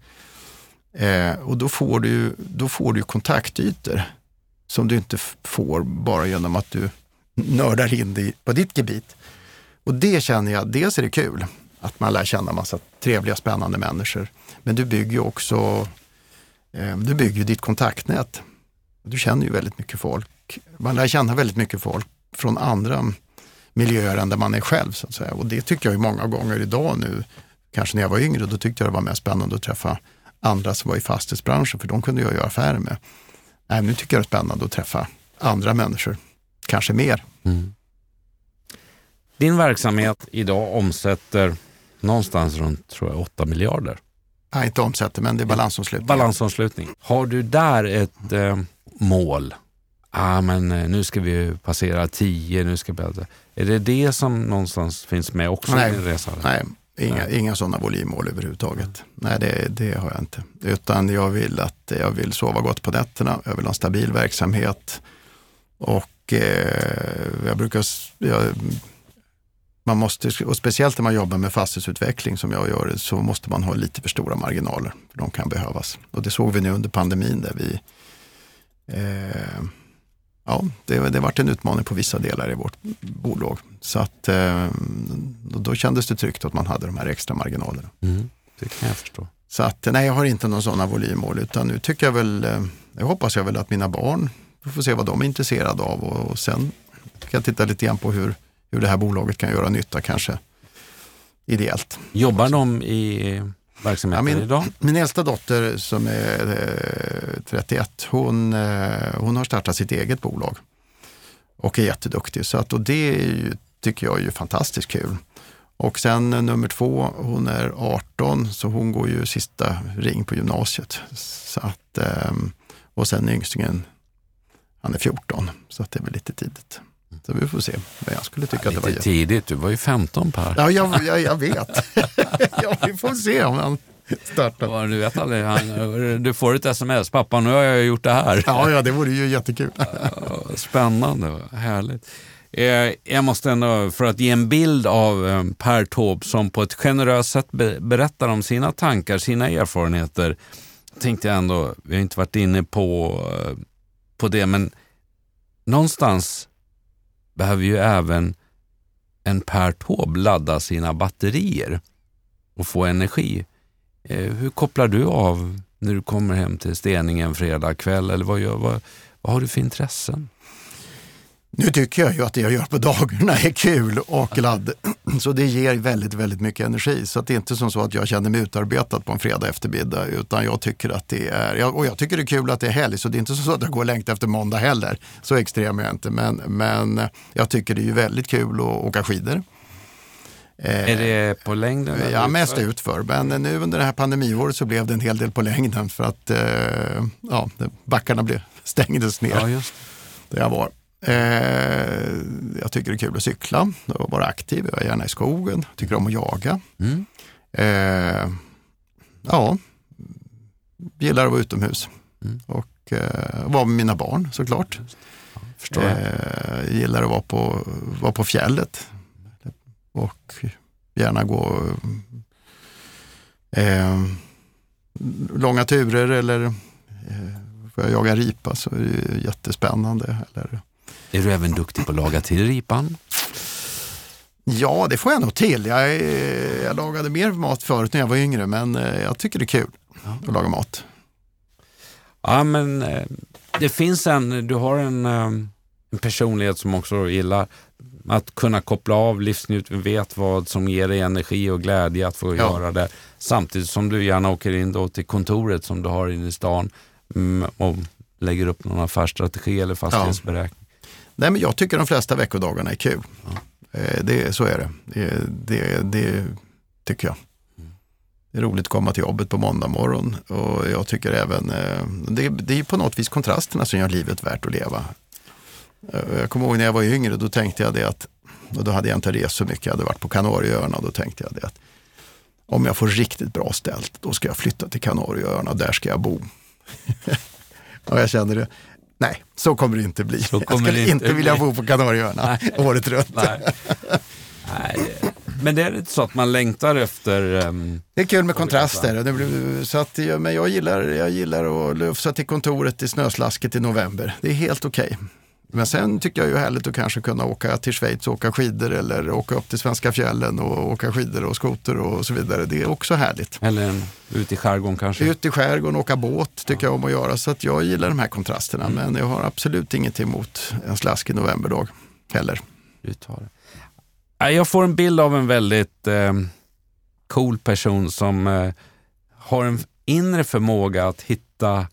Eh, och då får, du, då får du kontaktytor som du inte får bara genom att du nördar in dig på ditt gebit. Och det känner jag, dels är det kul att man lär känna massa trevliga, spännande människor. Men du bygger också eh, du bygger ditt kontaktnät du känner ju väldigt mycket folk. Man lär känna väldigt mycket folk från andra miljöer än där man är själv. så att säga. Och det tycker jag ju många gånger idag nu, kanske när jag var yngre, då tyckte jag det var mer spännande att träffa andra som var i fastighetsbranschen, för de kunde jag göra affärer med. Nej, nu tycker jag det är spännande att träffa andra människor, kanske mer. Mm. Din verksamhet idag omsätter någonstans runt tror jag, 8 miljarder. Nej, inte omsätter, men det är balansomslutning. Balansomslutning. Har du där ett eh, mål. Ah, men eh, nu ska vi passera 10, nu ska vi... Är det det som någonstans finns med också nej, i din resa? Nej, inga, nej. inga sådana volymmål överhuvudtaget. Nej, det, det har jag inte. Utan jag vill att jag vill sova gott på nätterna, jag vill ha en stabil verksamhet och eh, jag brukar... Jag, man måste, och speciellt när man jobbar med fastighetsutveckling som jag gör, så måste man ha lite för stora marginaler. För de kan behövas. Och det såg vi nu under pandemin där vi Eh, ja, det, det varit en utmaning på vissa delar i vårt bolag. Så att eh, då kändes det tryggt att man hade de här extra marginalerna. Mm, det kan jag förstå. Så att nej, jag har inte några sådana volymmål utan nu tycker jag väl, eh, jag hoppas jag väl att mina barn får se vad de är intresserade av och, och sen kan jag titta lite grann på hur, hur det här bolaget kan göra nytta kanske ideellt. Jobbar de i verksamheten ja, min, idag? Min äldsta dotter som är eh, 31, hon, eh, hon har startat sitt eget bolag och är jätteduktig. Så att, och det ju, tycker jag är ju fantastiskt kul. Och sen eh, nummer två, hon är 18 så hon går ju sista ring på gymnasiet. Så att, eh, och sen yngstingen, han är 14 så att det är väl lite tidigt. Så vi får se. Men jag skulle tycka ja, att det var... tidigt, du var ju 15 Per. Ja, jag, jag, jag vet. [LAUGHS] ja, vi får se om han startar. Du vet aldrig, han, du får ett sms, pappa nu har jag gjort det här. ja, ja, det vore ju jättekul. Spännande, härligt. Eh, jag måste ändå, för att ge en bild av eh, Per Taube som på ett generöst sätt be berättar om sina tankar, sina erfarenheter, tänkte jag ändå, vi har inte varit inne på, eh, på det, men någonstans behöver ju även en Per Taube ladda sina batterier och få energi. Eh, hur kopplar du av när du kommer hem till Steningen en fredag kväll? Eller vad, gör, vad, vad har du för intressen? Nu tycker jag ju att det jag gör på dagarna är kul och ladd. Så det ger väldigt, väldigt mycket energi. Så det är inte som så att jag känner mig utarbetad på en fredag eftermiddag. Utan jag tycker att det är, och jag tycker det är kul att det är helg. Så det är inte så att jag går och längtar efter måndag heller. Så extrem är jag inte. Men, men jag tycker det är väldigt kul att åka skidor. Är det på längden? Ja, utför? mest utför. Men nu under det här pandemiåret så blev det en hel del på längden för att eh, ja, backarna blev, [LAUGHS] stängdes ner ja, där jag var. Eh, jag tycker det är kul att cykla och vara aktiv. Jag är gärna i skogen, tycker om att jaga. Mm. Eh, ja, gillar att vara utomhus mm. och eh, vara med mina barn såklart. Ja, förstår jag. Eh, gillar att vara på, vara på fjället och gärna gå eh, långa turer eller eh, får jag jaga ripa så är det jättespännande. Eller, är du även duktig på att laga till ripan? Ja, det får jag nog till. Jag, jag lagade mer mat förut när jag var yngre, men eh, jag tycker det är kul ja. att laga mat. Ja, men eh, det finns en, du har en, eh, en personlighet som också gillar att kunna koppla av livsnjutning, vet vad som ger dig energi och glädje att få ja. göra det. Samtidigt som du gärna åker in då till kontoret som du har inne i stan mm, och lägger upp någon affärsstrategi eller fastighetsberäkning. Nej, men jag tycker de flesta veckodagarna är kul. Ja. Eh, det, så är det. Det, det, det tycker jag. Det är roligt att komma till jobbet på måndag morgon och jag tycker även, eh, det, det är på något vis kontrasterna som gör livet värt att leva. Eh, jag kommer ihåg när jag var yngre, då tänkte jag det att, och då hade jag inte rest så mycket, jag hade varit på Kanarieöarna då tänkte jag det att om jag får riktigt bra ställt, då ska jag flytta till Kanarieöarna där ska jag bo. [LAUGHS] och jag kände det, Nej, så kommer det inte bli. Så jag skulle inte bli. vilja bo på Kanarieöarna året runt. Nej. Nej. Men det är inte så att man längtar efter... Um, det är kul med kontraster. Så att, men jag gillar, jag gillar att lufsa till kontoret i snöslasket i november. Det är helt okej. Okay. Men sen tycker jag ju härligt att kanske kunna åka till Schweiz och åka skidor eller åka upp till svenska fjällen och åka skidor och skoter och så vidare. Det är också härligt. Eller ut i skärgården kanske? Ut i skärgården, åka båt tycker ja. jag om att göra. Så att jag gillar de här kontrasterna. Mm. Men jag har absolut inget emot en slaskig novemberdag heller. Du tar det. Jag får en bild av en väldigt eh, cool person som eh, har en inre förmåga att hitta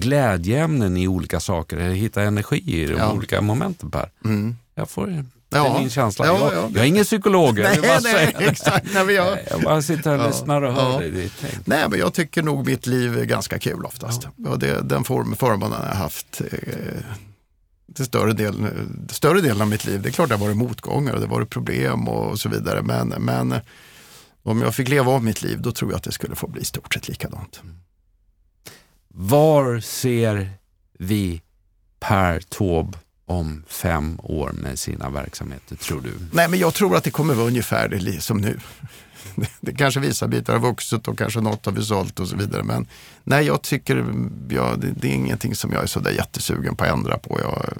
glädjeämnen i olika saker, eller hitta energi i de ja. olika momenten Per. Mm. Jag får det är min känsla. Ja, jag, ja. jag är ingen psykolog. Nej, jag, nej, exakt, nej, jag, jag bara sitter här och lyssnar och hör ja. dig. Nej, men jag tycker nog mitt liv är ganska kul oftast. Ja. det, den form, jag har haft eh, till större, del, större delen av mitt liv. Det är klart det har varit motgångar och det har varit problem och så vidare. Men, men om jag fick leva av mitt liv, då tror jag att det skulle få bli stort sett likadant. Mm. Var ser vi Per Taube om fem år med sina verksamheter, tror du? Nej, men jag tror att det kommer vara ungefär det som nu. Det kanske vissa bitar har vuxit och kanske något har vi sålt och så vidare. Men nej, jag tycker ja, det, det är ingenting som jag är sådär jättesugen på att ändra på. Jag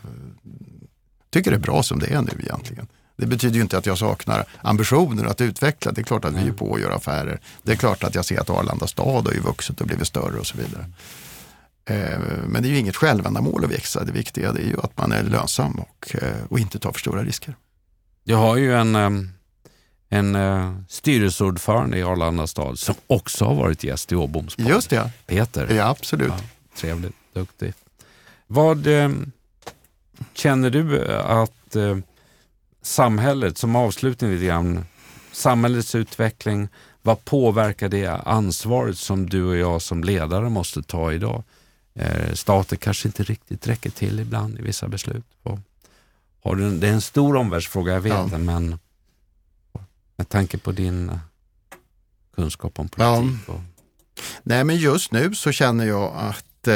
tycker det är bra som det är nu egentligen. Det betyder ju inte att jag saknar ambitioner att utveckla. Det är klart att vi är på att göra affärer. Det är klart att jag ser att Arlanda stad har ju vuxit och blivit större och så vidare. Eh, men det är ju inget självändamål att växa. Det viktiga är ju att man är lönsam och, eh, och inte tar för stora risker. Jag har ju en, en uh, styrelseordförande i Arlanda stad som också har varit gäst i Åboms Just det. Peter. Ja, absolut. Ja, trevligt, duktig. Vad känner du att samhället, som avslutning lite grann, samhällets utveckling, vad påverkar det ansvaret som du och jag som ledare måste ta idag? Eh, staten kanske inte riktigt räcker till ibland i vissa beslut. Och har du, det är en stor omvärldsfråga, jag vet ja. men med tanke på din eh, kunskap om politik. Ja. Och... Nej, men just nu så känner jag att eh,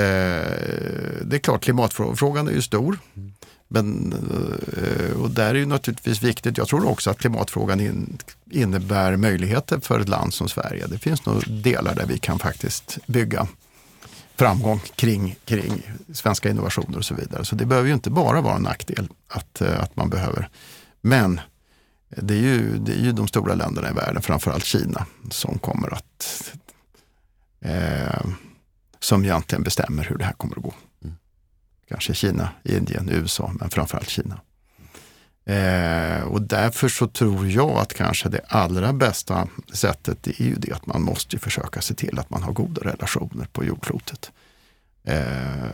det är klart klimatfrågan är ju stor. Mm. Men, eh, och där är ju naturligtvis viktigt, jag tror också att klimatfrågan in, innebär möjligheter för ett land som Sverige. Det finns nog delar där vi kan faktiskt bygga framgång kring, kring svenska innovationer och så vidare. Så det behöver ju inte bara vara en nackdel att, eh, att man behöver. Men det är, ju, det är ju de stora länderna i världen, framförallt Kina, som kommer att eh, som egentligen bestämmer hur det här kommer att gå. Mm. Kanske Kina, Indien, USA, men framförallt Kina. Eh, och därför så tror jag att kanske det allra bästa sättet är ju det att man måste försöka se till att man har goda relationer på jordklotet. Eh,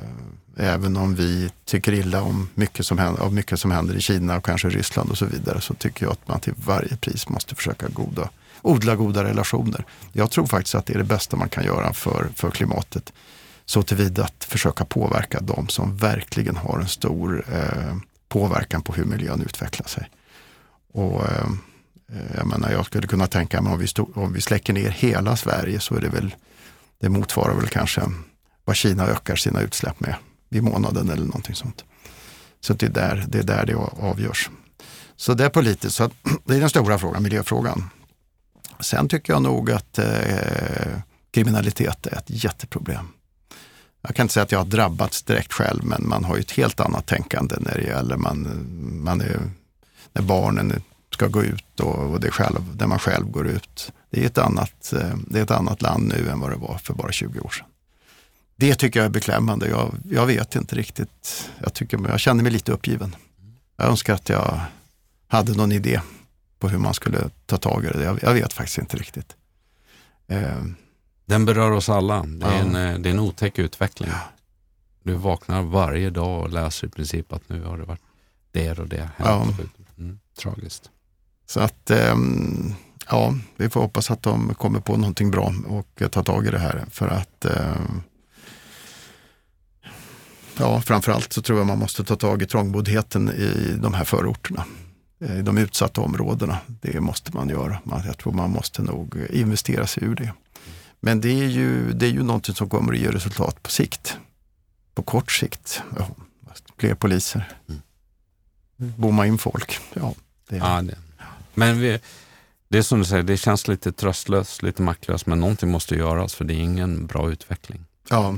även om vi tycker illa om mycket, som händer, om mycket som händer i Kina och kanske Ryssland och så vidare så tycker jag att man till varje pris måste försöka goda, odla goda relationer. Jag tror faktiskt att det är det bästa man kan göra för, för klimatet. Så tillvida att försöka påverka de som verkligen har en stor eh, påverkan på hur miljön utvecklar sig. Och eh, eh, jag menar, jag skulle kunna tänka mig om vi, stod, om vi släcker ner hela Sverige så är det väl, det motsvarar väl kanske vad Kina ökar sina utsläpp med i månaden eller någonting sånt. Så det är där det, är där det avgörs. Så det är politiskt, så [CLEARS THROAT] det är den stora frågan, miljöfrågan. Sen tycker jag nog att eh, kriminalitet är ett jätteproblem. Jag kan inte säga att jag har drabbats direkt själv, men man har ju ett helt annat tänkande när det gäller man, man är, när barnen ska gå ut och, och det själv, när man själv går ut. Det är, ett annat, eh, det är ett annat land nu än vad det var för bara 20 år sedan. Det tycker jag är beklämmande. Jag, jag vet inte riktigt. Jag, tycker, jag känner mig lite uppgiven. Jag önskar att jag hade någon idé på hur man skulle ta tag i det. Jag, jag vet faktiskt inte riktigt. Eh, Eh, den berör oss alla. Det är, ja. en, eh, det är en otäck utveckling. Ja. Du vaknar varje dag och läser i princip att nu har det varit det och det Ja. Mm, tragiskt. Så att, ähm, ja, vi får hoppas att de kommer på någonting bra och tar tag i det här. För att ähm, Ja, framförallt så tror jag man måste ta tag i trångboddheten i de här förorterna. I de utsatta områdena. Det måste man göra. Jag tror man måste nog investera sig ur det. Men det är ju, det är ju någonting som kommer att ge resultat på sikt. På kort sikt. Ja, fler poliser. Mm. Bomma in folk. Ja, det. Ja, det. Men vi, det är som du säger, det känns lite tröstlöst, lite maktlöst, men någonting måste göras för det är ingen bra utveckling. Ja.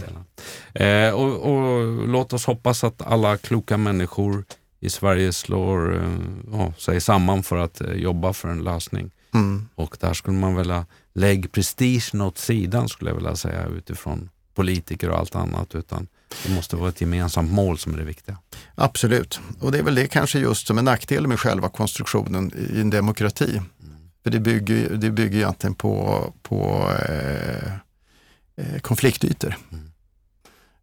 Eh, och, och, låt oss hoppas att alla kloka människor i Sverige slår eh, sig samman för att eh, jobba för en lösning. Mm. Och där skulle man vilja lägg prestigen åt sidan skulle jag vilja säga utifrån politiker och allt annat. Utan det måste vara ett gemensamt mål som är det viktiga. Absolut, och det är väl det kanske just som är nackdelen med själva konstruktionen i en demokrati. Mm. För det bygger, det bygger egentligen på, på eh, eh, konfliktytor. Mm.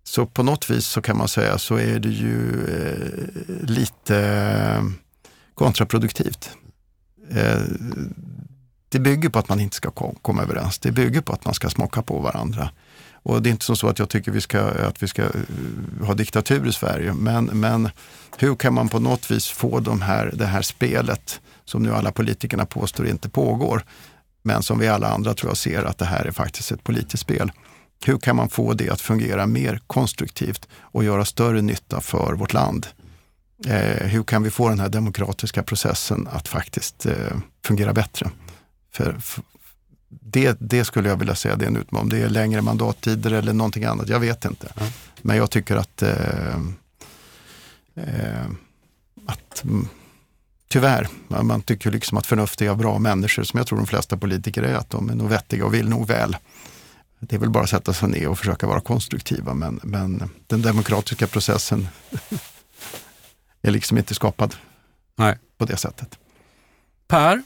Så på något vis så kan man säga så är det ju eh, lite eh, kontraproduktivt. Eh, det bygger på att man inte ska komma överens. Det bygger på att man ska smaka på varandra. Och det är inte så att jag tycker vi ska, att vi ska eh, ha diktatur i Sverige, men, men hur kan man på något vis få de här, det här spelet som nu alla politikerna påstår inte pågår, men som vi alla andra tror jag ser att det här är faktiskt ett politiskt spel. Hur kan man få det att fungera mer konstruktivt och göra större nytta för vårt land? Eh, hur kan vi få den här demokratiska processen att faktiskt eh, fungera bättre? För, för, det, det skulle jag vilja säga det är en utmaning. Om det är längre mandattider eller någonting annat, jag vet inte. Mm. Men jag tycker att, eh, eh att mm, tyvärr, man tycker liksom att förnuftiga och bra människor, som jag tror de flesta politiker är, att de är nog vettiga och vill nog väl. Det är väl bara att sätta sig ner och försöka vara konstruktiva, men, men den demokratiska processen [LAUGHS] är liksom inte skapad Nej. på det sättet. Per,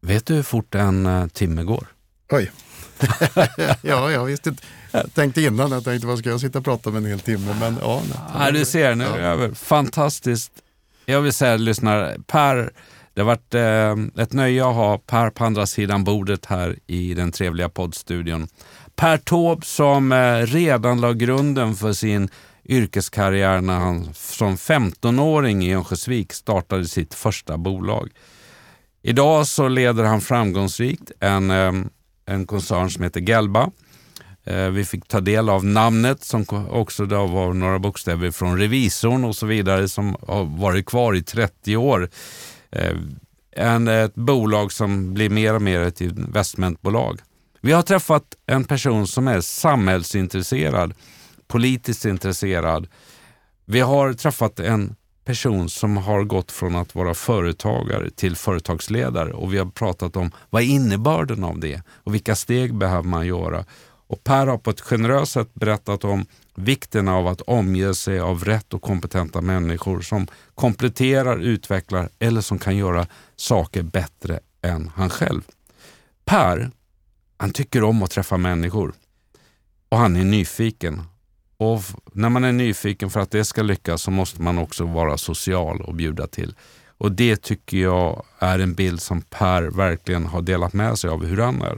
vet du hur fort en uh, timme går? Oj. [LAUGHS] ja, jag visste inte. Jag tänkte innan, jag tänkte vad ska jag sitta och prata med en hel timme? Men ja. Nej, du ser, nu är det över. Fantastiskt. Jag vill säga lyssnare, Per, det har varit eh, ett nöje att ha Per på andra sidan bordet här i den trevliga poddstudion. Per Taube som eh, redan la grunden för sin yrkeskarriär när han som 15-åring i Örnsköldsvik startade sitt första bolag. Idag så leder han framgångsrikt en, ehm, en koncern som heter Gelba eh, vi fick ta del av namnet som också då var några bokstäver från revisorn och så vidare som har varit kvar i 30 år. Eh, en, ett bolag som blir mer och mer ett investmentbolag. Vi har träffat en person som är samhällsintresserad, politiskt intresserad. Vi har träffat en person som har gått från att vara företagare till företagsledare och vi har pratat om vad är innebörden av det och vilka steg behöver man göra. Och Per har på ett generöst sätt berättat om vikten av att omge sig av rätt och kompetenta människor som kompletterar, utvecklar eller som kan göra saker bättre än han själv. Per, han tycker om att träffa människor och han är nyfiken. Och när man är nyfiken för att det ska lyckas så måste man också vara social och bjuda till. Och det tycker jag är en bild som Per verkligen har delat med sig av hur han är.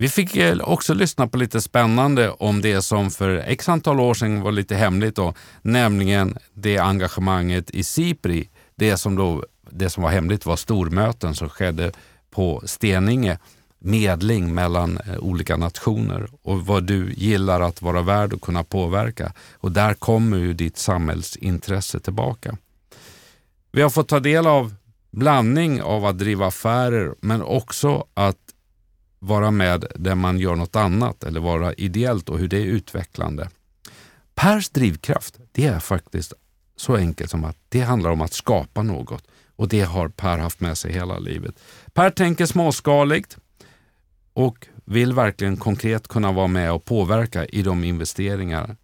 Vi fick eh, också lyssna på lite spännande om det som för x antal år sedan var lite hemligt, då, nämligen det engagemanget i SIPRI. Det som, då, det som var hemligt var stormöten som skedde på Steninge medling mellan eh, olika nationer och vad du gillar att vara värd och kunna påverka. Och där kommer ju ditt samhällsintresse tillbaka. Vi har fått ta del av blandning av att driva affärer men också att vara med där man gör något annat eller vara ideellt och hur det är utvecklande. Pers drivkraft, det är faktiskt så enkelt som att det handlar om att skapa något och det har Per haft med sig hela livet. Per tänker småskaligt och vill verkligen konkret kunna vara med och påverka i de investeringar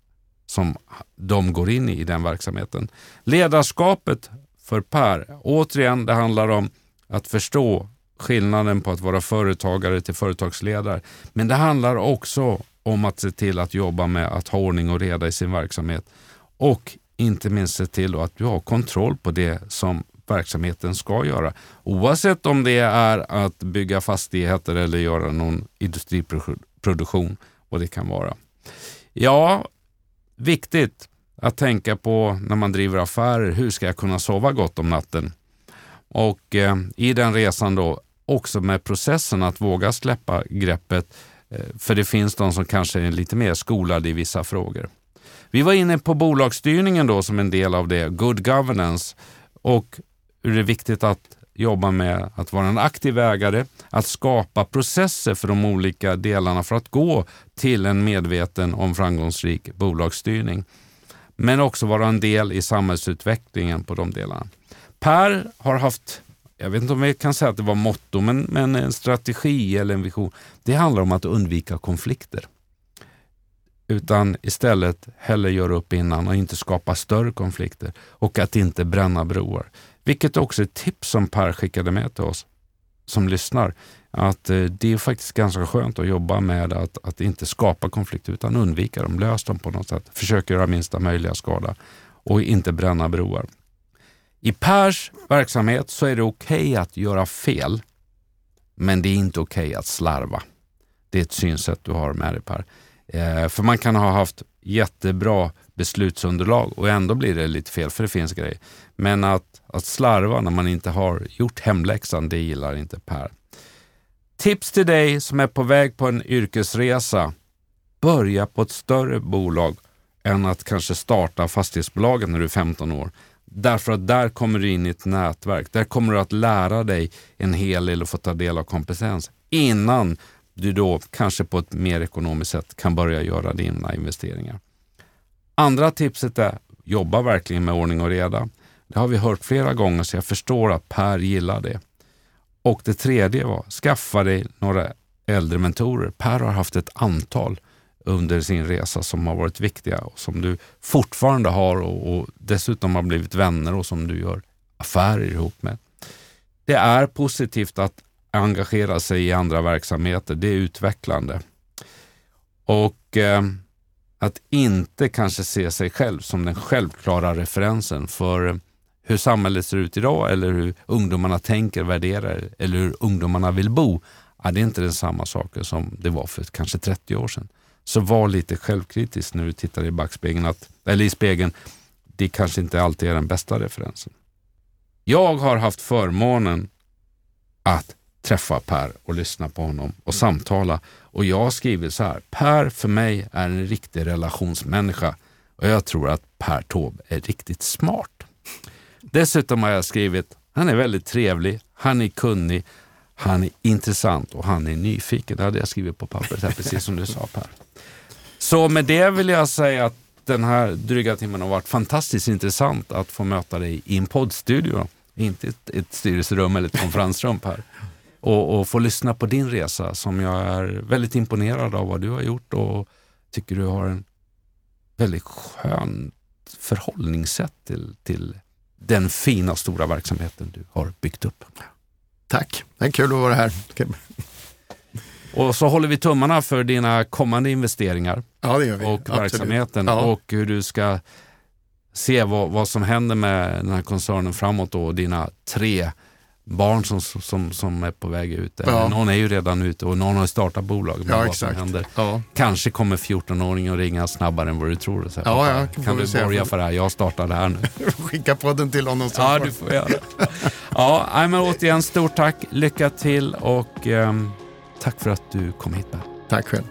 som de går in i i den verksamheten. Ledarskapet för Per, återigen, det handlar om att förstå skillnaden på att vara företagare till företagsledare. Men det handlar också om att se till att jobba med att ha ordning och reda i sin verksamhet och inte minst se till att du har kontroll på det som verksamheten ska göra. Oavsett om det är att bygga fastigheter eller göra någon industriproduktion, vad det kan vara. Ja, viktigt att tänka på när man driver affärer. Hur ska jag kunna sova gott om natten? Och eh, i den resan då också med processen att våga släppa greppet. Eh, för det finns de som kanske är lite mer skolade i vissa frågor. Vi var inne på bolagsstyrningen då som en del av det, good governance och hur det är viktigt att jobba med att vara en aktiv ägare, att skapa processer för de olika delarna för att gå till en medveten om framgångsrik bolagsstyrning. Men också vara en del i samhällsutvecklingen på de delarna. Per har haft jag vet inte om vi kan säga att det var motto, men, men en strategi eller en vision. Det handlar om att undvika konflikter. Utan istället hellre göra upp innan och inte skapa större konflikter och att inte bränna broar. Vilket också är ett tips som Per skickade med till oss som lyssnar. Att eh, det är faktiskt ganska skönt att jobba med att, att inte skapa konflikter utan undvika dem, lös dem på något sätt. Försök göra minsta möjliga skada och inte bränna broar. I Pers verksamhet så är det okej okay att göra fel, men det är inte okej okay att slarva. Det är ett synsätt du har med dig Per. Eh, för man kan ha haft jättebra beslutsunderlag och ändå blir det lite fel, för det finns grejer. Men att, att slarva när man inte har gjort hemläxan, det gillar inte Per. Tips till dig som är på väg på en yrkesresa. Börja på ett större bolag än att kanske starta fastighetsbolaget när du är 15 år. Därför att där kommer du in i ett nätverk. Där kommer du att lära dig en hel del och få ta del av kompetens innan du då kanske på ett mer ekonomiskt sätt kan börja göra dina investeringar. Andra tipset är jobba verkligen med ordning och reda. Det har vi hört flera gånger så jag förstår att Per gillar det. Och det tredje var skaffa dig några äldre mentorer. Per har haft ett antal under sin resa som har varit viktiga och som du fortfarande har och, och dessutom har blivit vänner och som du gör affärer ihop med. Det är positivt att engagera sig i andra verksamheter. Det är utvecklande. Och eh, att inte kanske se sig själv som den självklara referensen för hur samhället ser ut idag eller hur ungdomarna tänker, värderar eller hur ungdomarna vill bo. Ja, det är inte den samma saker som det var för kanske 30 år sedan. Så var lite självkritisk när du tittar i backspegeln, att, eller i spegeln. Det kanske inte alltid är den bästa referensen. Jag har haft förmånen att träffa Per och lyssna på honom och samtala. Och jag har skrivit så här, Per för mig är en riktig relationsmänniska och jag tror att Per Taube är riktigt smart. Dessutom har jag skrivit, han är väldigt trevlig, han är kunnig, han är intressant och han är nyfiken. Det hade jag skrivit på pappret här, precis som du sa Per. Så med det vill jag säga att den här dryga timmen har varit fantastiskt intressant att få möta dig i en poddstudio. Inte ett, ett styrelserum eller ett konferensrum Per. Och, och få lyssna på din resa som jag är väldigt imponerad av vad du har gjort och tycker du har en väldigt skön förhållningssätt till, till den fina stora verksamheten du har byggt upp. Tack, det är kul att vara här. Och så håller vi tummarna för dina kommande investeringar ja, det gör vi. och Absolut. verksamheten Ja. och hur du ska se vad, vad som händer med den här koncernen framåt då, och dina tre barn som, som, som är på väg ut. Ja. Någon är ju redan ute och någon har startat bolag. Men Ja, vad exakt. Ja. Kanske kommer 14-åringen att ringa snabbare än vad du tror. Och säga, Ja, "Pappa, ja, kan du se. borga för det här? Jag startar det här nu. [LAUGHS] Skicka podden till honom. så ja, får- du får göra det. Ja, men återigen stort tack, lycka till och ehm, tack för att du kom hit. Per. Tack själv.